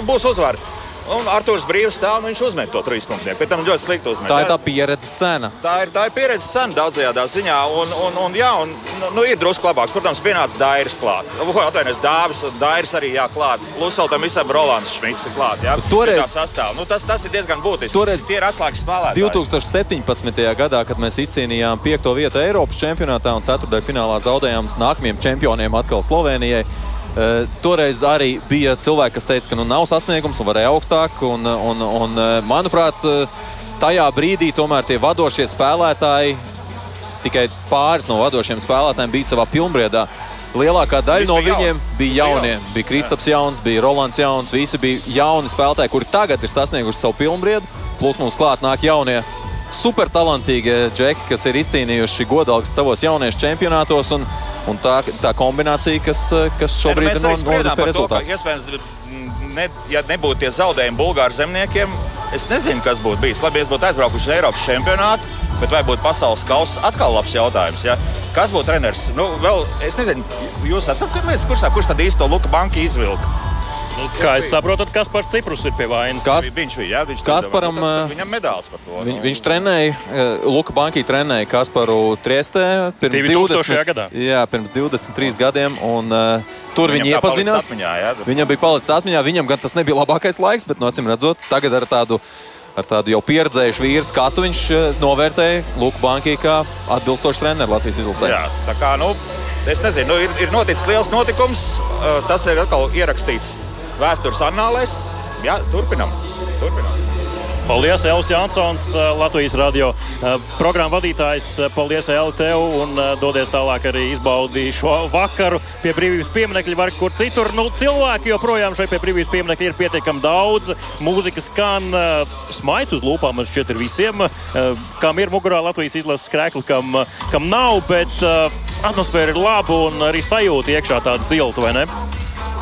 būs uzvara. Un Arthurs brīvs stāv, un viņš uzmet to trīspunktnieku. Pēc tam ļoti slikti uzmet. Tā ir tā pieredzes cena. Tā ir, tā ir pieredze cena daudzajā ziņā. Un, un, un, jā, un, nu, nu, ir drusku labāks. Protams, pienāca Dairis klāt. Atvainojiet, Dāvis un Dairis arī jāklāt. Plus vēl tam visam Rolands Šmits ir klāt. Jā, Toreiz-. Nu, tas, tas ir diezgan būtiski. Toreiz- Tie ir atslēgas spēlētāji. 2017. gadā, kad mēs izcīnījām piekto vietu Eiropas čempionātā un ceturtajā finālā zaudējām nākamajiem čempioniem atkal Slovenijai. Toreiz arī bija cilvēki, kas teica, ka nu, nav sasniegums un varēja augstāk. Un, un, un, manuprāt, tajā brīdī tomēr tie vadošie spēlētāji, tikai pāris no vadošiem spēlētājiem bija savā pilnbriedā. lielākā daļa Visi no viņiem jauni. bija jaunie. Bija Kristaps Jauns, bija Rolands Jauns. Visi bija jauni spēlētāji, kuri tagad ir sasnieguši savu pilnbriedu. Plus mums klāt nāk jaunie. Super talantīgie džeki, kas ir izcīnījuši godalgas savos jauniešu čempionātos. Un, un tā, tā kombinācija, kas, kas šobrīd Nē, ir nu, arī novedusi spriedām pie rezultātu. iespējams, ne, ja nebūtu tie zaudējumi Bulgāru zemniekiem, es nezinu, kas būtu bijis. Labi, ja būtu aizbraukuši uz Eiropas čempionātu, bet vai būtu pasaules kausa, atkal labs jautājums. Ja? Kas būtu treneris? Nu, vēl, es nezinu, jūs esat kursā, kurš tad īsto Luka Banka izvilka? Nu, kā es saprotu, tad Kaspars Ciprus ir pie vainas. Kas- Viņš bija, jā, viņš Kasparam, tad- tad Viņam medāls par to. Viņ, nu. viņš trenēja, Luka Banki trenēja Kasparu Triestē pirms 2000. gadā. Jā, pirms 23 gadiem. Un, uh, tur Viņam viņi iepazinās. atmiņā, jā? Viņam bija palicis atmiņā. Viņam gan tas nebija labākais laiks, bet, no acīm redzot, tagad ar tādu. Ar tādu jau pieredzējušu vīru skatu viņš novērtēja Luku Banki kā atbilstošu treneru Latvijas izlasē. Jā, tā kā, nu, es nezinu, nu, ir, ir noticis liels notikums. Tas ir atkal ierakstīts vēstures annālēs. Jā, turpinam. turpinam. Paldies, Elvis Jansons, Latvijas radio eh, programmu vadītājs. Eh, Paldies, Eli, tev un eh, dodies tālāk arī izbaudīt šo vakaru pie brīvības pieminiekļa, var kur citur. Nu, cilvēki joprojām šeit pie brīvības pieminiekļa ir pietiekami daudz. Mūzika skan, eh, smaids uz lūpām man šķiet ir visiem, eh, kam ir mugurā Latvijas izlases krēkli, kam, eh, kam nav, bet eh, atmosfēra ir laba un arī sajūta iekšā tāda silta, vai ne?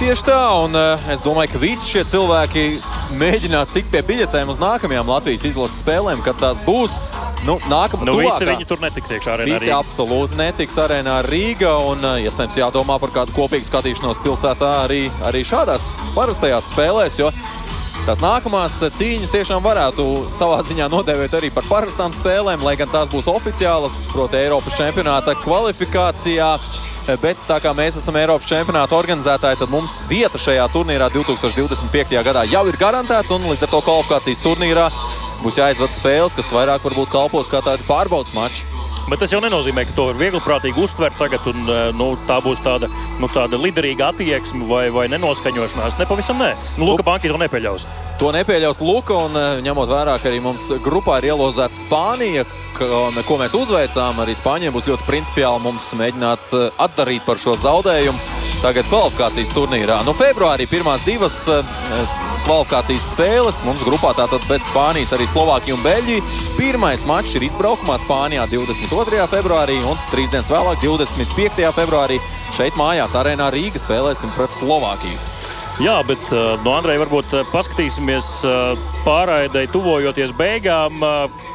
Tieši tā, un es domāju, ka visi šie cilvēki mēģinās tikt pie biļetēm uz nākamajām Latvijas izlases spēlēm, kad tās būs. Nu, nākamā Nu, visi tuvākā. viņi tur netiks iekšā arēnā. Visi Rīgā. absolūti netiks arēnā Rīgā. Un, iespējams, jādomā par kādu kopīgu skatīšanos pilsētā arī, arī šādās parastajās spēlēs. Jo tās nākamās cīņas tiešām varētu savā ziņā nodēvēt arī par parastām spēlēm, lai gan tās būs oficiālas, proti, Eiropas čempionāta kvalifikācijā. Bet tā kā mēs esam Eiropas čempionāta organizētāji, tad mums vieta šajā turnīrā 2025. gadā jau ir garantēta. un Līdz ar to kvalifikācijas turnīrā būs jāizvada spēles, kas vairāk varbūt kalpos kā tādi pārbaudas mači. Bet tas jau nenozīmē, ka to var viegli prātīgi uztvert tagad, un eh, nu, tā būs tāda, nu, tāda liderīga attieksme vai, vai nenoskaņošanās. Ne pavisam nē. Nu, Luka Banki to nepieļaus. To nepieļaus Luka, un eh, ņemot vērā, ka arī mums grupā ir ielozēta Spānija, un, ko mēs uzveicām, arī Spāņiem būs ļoti principiāli mums mēģināt eh, atdarīt par šo zaudējumu. Tagad kvalifikācijas turnīrā. Nu, februārī pirmās divas eh, kvalifikācijas spēles mums grupā tātad bez Spānijas arī Slovākija un Beļģija. Pirmais mačs ir izbraukumā Spānijā 22. februārī un trīs dienas vēlāk, 25. februārī, šeit mājās arēnā Rīga spēlēsim pret Slovākiju. Jā, bet uh, no Andreja varbūt paskatīsimies pārraidai, tuvojoties beigām.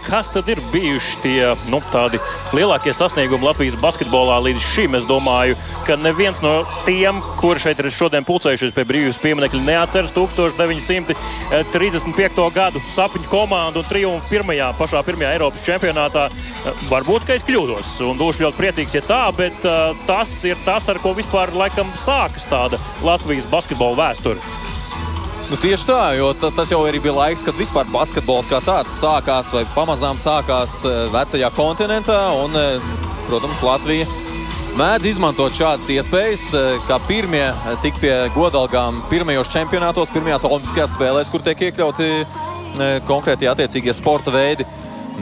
Kas tad ir bijuši tie nu, tādi lielākie sasniegumi Latvijas basketbolā līdz šim? Es domāju, ka neviens no tiem, kuri šeit ir šodien pulcējušies pie brīvības pieminiekļa, neatceras 1935. gadu sapņu komandu un triumfu pirmajā, pašā pirmajā Eiropas čempionātā. Varbūt, ka es kļūdos un būšu ļoti priecīgs, ja tā, bet uh, tas ir tas, ar ko vispār laikam sākas tāda Latvijas basketbola vēsture. Nu, tieši tā, jo ta, tas jau arī bija laiks, kad vispār basketbols kā tāds sākās vai pamazām sākās eh, vecajā kontinentā. Un, eh, protams, Latvija mēdz izmantot šādas iespējas, eh, kā pirmie tik pie godalgām pirmajos čempionātos, pirmajās olimpiskajās spēlēs, kur tiek iekļauti konkrēti attiecīgie sporta veidi.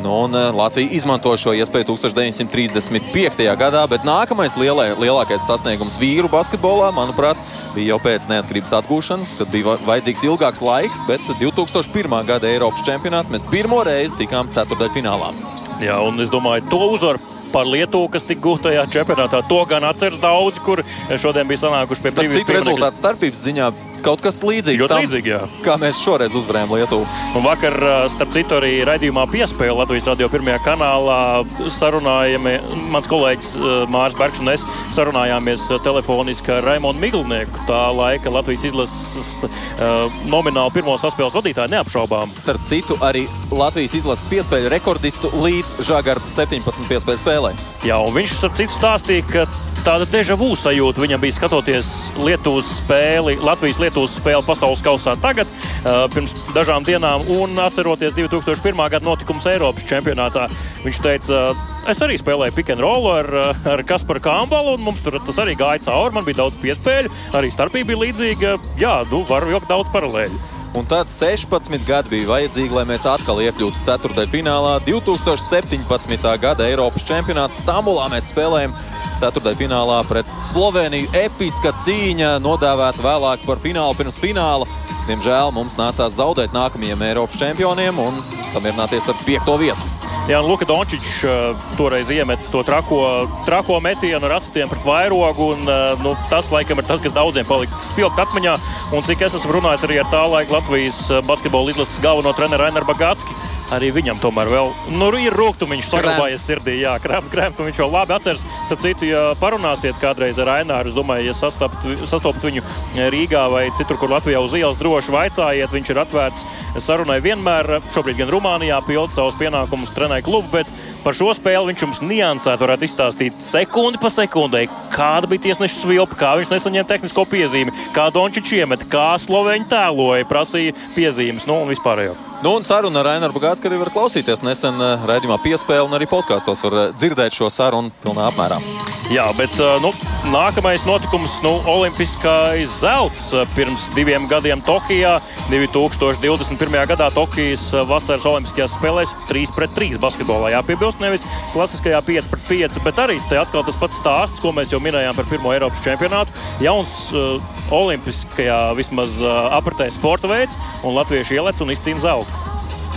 Nu, un, eh, Latvija izmanto šo iespēju 1935. gadā, bet nākamais lielai, lielākais sasniegums vīru basketbolā, manuprāt, bija jau pēc neatkarības atgūšanas, kad bija va- vajadzīgs ilgāks laiks, bet 2001. gada Eiropas čempionāts mēs pirmo reizi tikām ceturdaļfinālā. Jā, un es domāju, to uzvaru par Lietuvu, kas tika gūta tajā čempionātā, to gan atceras daudz, kur šodien bija sanākuši pie Starp citu, rezultātu starpības ziņā kaut kas līdzīgs tam, līdzīgi, jā. kā mēs šoreiz uzvarējām Lietuvu. Un vakar, starp citu, arī raidījumā piespēle Latvijas radio pirmajā kanālā sarunājami. Mans kolēģis ā, Mārs Bergs un es sarunājāmies telefoniski ar Raimonu Miglnieku, tā laika Latvijas izlases nomināli pirmo saspēles vadītāju neapšaubām. Starp citu, arī Latvijas izlases piespēļu rekordistu līdz Žagara 17 piespēļu spēlē. Jā, un viņš starp citu stāstīja, ka tāda deja vu sajūta viņam bija skatoties Lietuvas spēli, Latvijas-Lietuvas spēli pasaules kausā tagad, pirms dažām dienām, un atceroties 2001. gada notikumus Eiropas čempionātā. Viņš teica, es arī spēlēju pick and roll ar, ar Kasparu Kambalu, un mums tur tas arī gāja cauri. Man bija daudz piespēļu, arī starpība bija līdzīga. Jā, nu, var vilkt daudz paralēļu. Un tad 16 gadi bija vajadzīgi, lai mēs atkal iekļūtu ceturtajā finālā. 2017. gada Eiropas čempionāts Stambulā mēs spēlējām ceturtajā finālā pret Sloveniju. Episka cīņa, nodēvēta vēlāk par finālu pirms fināla. Diemžēl mums nācās zaudēt nākamajiem Eiropas čempioniem un samierināties ar piekto vietu. Jā, Luka Dončičs uh, toreiz iemet to trako, trako metienu ar acīm pret vairogu. Un, uh, nu, tas, laikam, ir tas, kas daudziem palika spilgt atmiņā. Un cik es esmu runājis arī ar tā laika Latvijas basketbola izlases galveno treneru Rainer Bagātski. Arī viņam tomēr vēl nu, ir rūkstoši saglabājies sirdī. Jā, krēmt, krēmt, viņš jau labi atceras. Starp citu, ja parunāsiet kādreiz ar Aināru, es domāju, ja sastopat viņu Rīgā vai citur, kur Latvijā uz ielas droši vaicājiet, viņš ir atvērts sarunai vienmēr. Šobrīd gan Rumānijā pilda savus pienākumus trenēja klubu, bet par šo spēli viņš jums niansēt varētu izstāstīt sekundi pa sekundei, kāda bija tiesneša svilpa, kā viņš nesaņēma tehnisko piezīmi, kā Dončičs iemet, kā Slovēņi tēloja, prasīja piezīmes nu, un vispārējo. Nu, un saruna ar Rainu Bagāts, arī var klausīties nesen uh, raidījumā piespēle, un arī podkāstos var uh, dzirdēt šo sarunu pilnā apmērā. Jā, bet uh, nu, nākamais notikums nu, - Olimpiskais zelts pirms diviem gadiem Tokijā. 2021. gadā Tokijas vasaras Olimpiskajās spēlēs 3 pret 3 basketbolā. Jāpiebilst, nevis klasiskajā 5 pret 5, bet arī atkal tas pats stāsts, ko mēs jau minējām par pirmo Eiropas čempionātu. Jauns uh, Olimpiskajā vismaz uh, apritē sporta veids, un latvieši ielec un izcīna zeltu.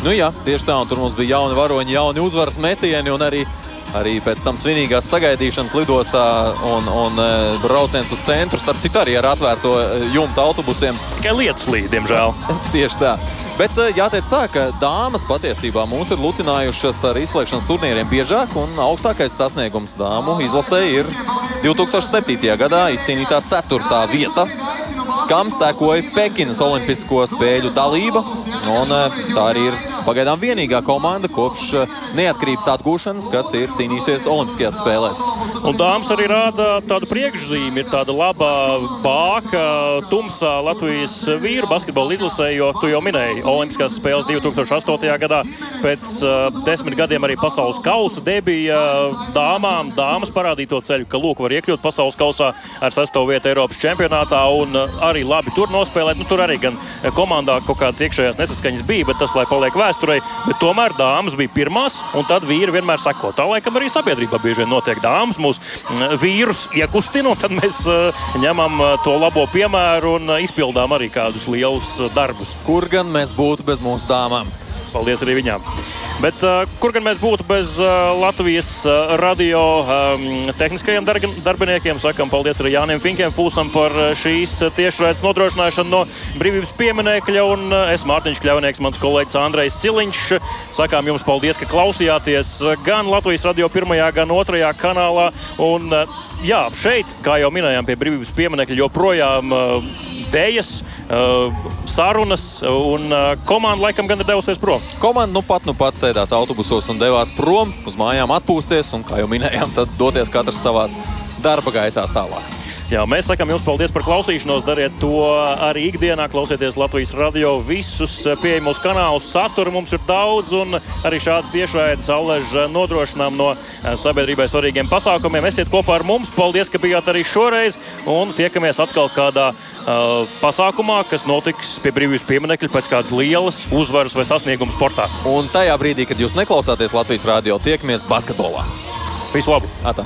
Nu, jā, tieši tā, un tur mums bija jauni varoņi, jauni uzvaras metieni un arī, arī pēc tam svinīgās sagaidīšanas lidostā un, un brauciens uz centru, starp citu, arī ar atvērto jumtu autobusiem. Tikai lietus līdzi, diemžēl. tieši tā. Bet jāteic tā, ka dāmas patiesībā mūs ir lutinājušas ar izslēgšanas turnīriem biežāk, un augstākais sasniegums dāmu izlasē ir 2007. gadā izcīnītā ceturtā vieta kam sekoja Pekinas Olimpisko spēļu dalība. Un, tā arī ir pagaidām vienīgā komanda kopš neatkarības atgūšanas, kas ir cīnījusies Olimpiskajās spēlēs. Un dāmas arī rāda tādu priekšzīmi, ir tāda laba bāka tumsā Latvijas vīru basketbola izlasē, jo tu jau minēji Olimpiskās spēles 2008. gadā. Pēc uh, desmit gadiem arī pasaules kausa debija dāmām. Dāmas parādīja to ceļu, ka lūk, var iekļūt pasaules kausā ar sastāvu vietu Eiropas čempionātā un arī labi tur nospēlēt. Nu, tur arī gan komandā kaut kādas iekšējās nesaskaņas bija, bet tas, lai paliek vēsturē, bet tomēr dāmas bija pirmās, un tad vīri vienmēr sako. Tā laikam arī sabiedrībā bieži vien notiek dāmas, mūsu vīrus iekustina, un tad mēs ņemam to labo piemēru un izpildām arī kādus lielus darbus. Kur gan mēs būtu bez mūsu dāmām? Paldies arī viņām. Bet, uh, kur gan mēs būtu bez uh, Latvijas uh, radio um, tehniskajiem darbiniekiem? Sakām paldies arī Jānim Finkiem, Fūsam par šīs tiešraides nodrošināšanu no brīvības pieminekļa. Un es Mārtiņš Kļavnieks, mans kolēģis Andrejs Siliņš. Sakām jums paldies, ka klausījāties gan Latvijas radio pirmajā, gan otrajā kanālā. Un, jā, šeit, kā jau minējām, pie brīvības pieminiekļa joprojām dēļas, uh, sarunas, un uh, komanda laikam gan ir devusies prom. Komanda nu pat, nu pat sēdās autobusos un devās prom uz mājām atpūsties, un, kā jau minējām, tad doties katrs savās darba gaitās tālāk. Jā, mēs sakām jums paldies par klausīšanos. Dariet to arī ikdienā. Klausieties Latvijas radio visus pieejamos kanālus. Satura mums ir daudz, un arī šādas tiešraides aleža nodrošinām no sabiedrībai svarīgiem pasākumiem. Esiet kopā ar mums. Paldies, ka bijāt arī šoreiz, un tiekamies atkal kādā uh, pasākumā, kas notiks pie brīvības pieminiekļa pēc kādas lielas uzvaras vai sasnieguma sportā. Un tajā brīdī, kad jūs neklausāties Latvijas radio, tiekamies basketbolā. Visu labu! Atā.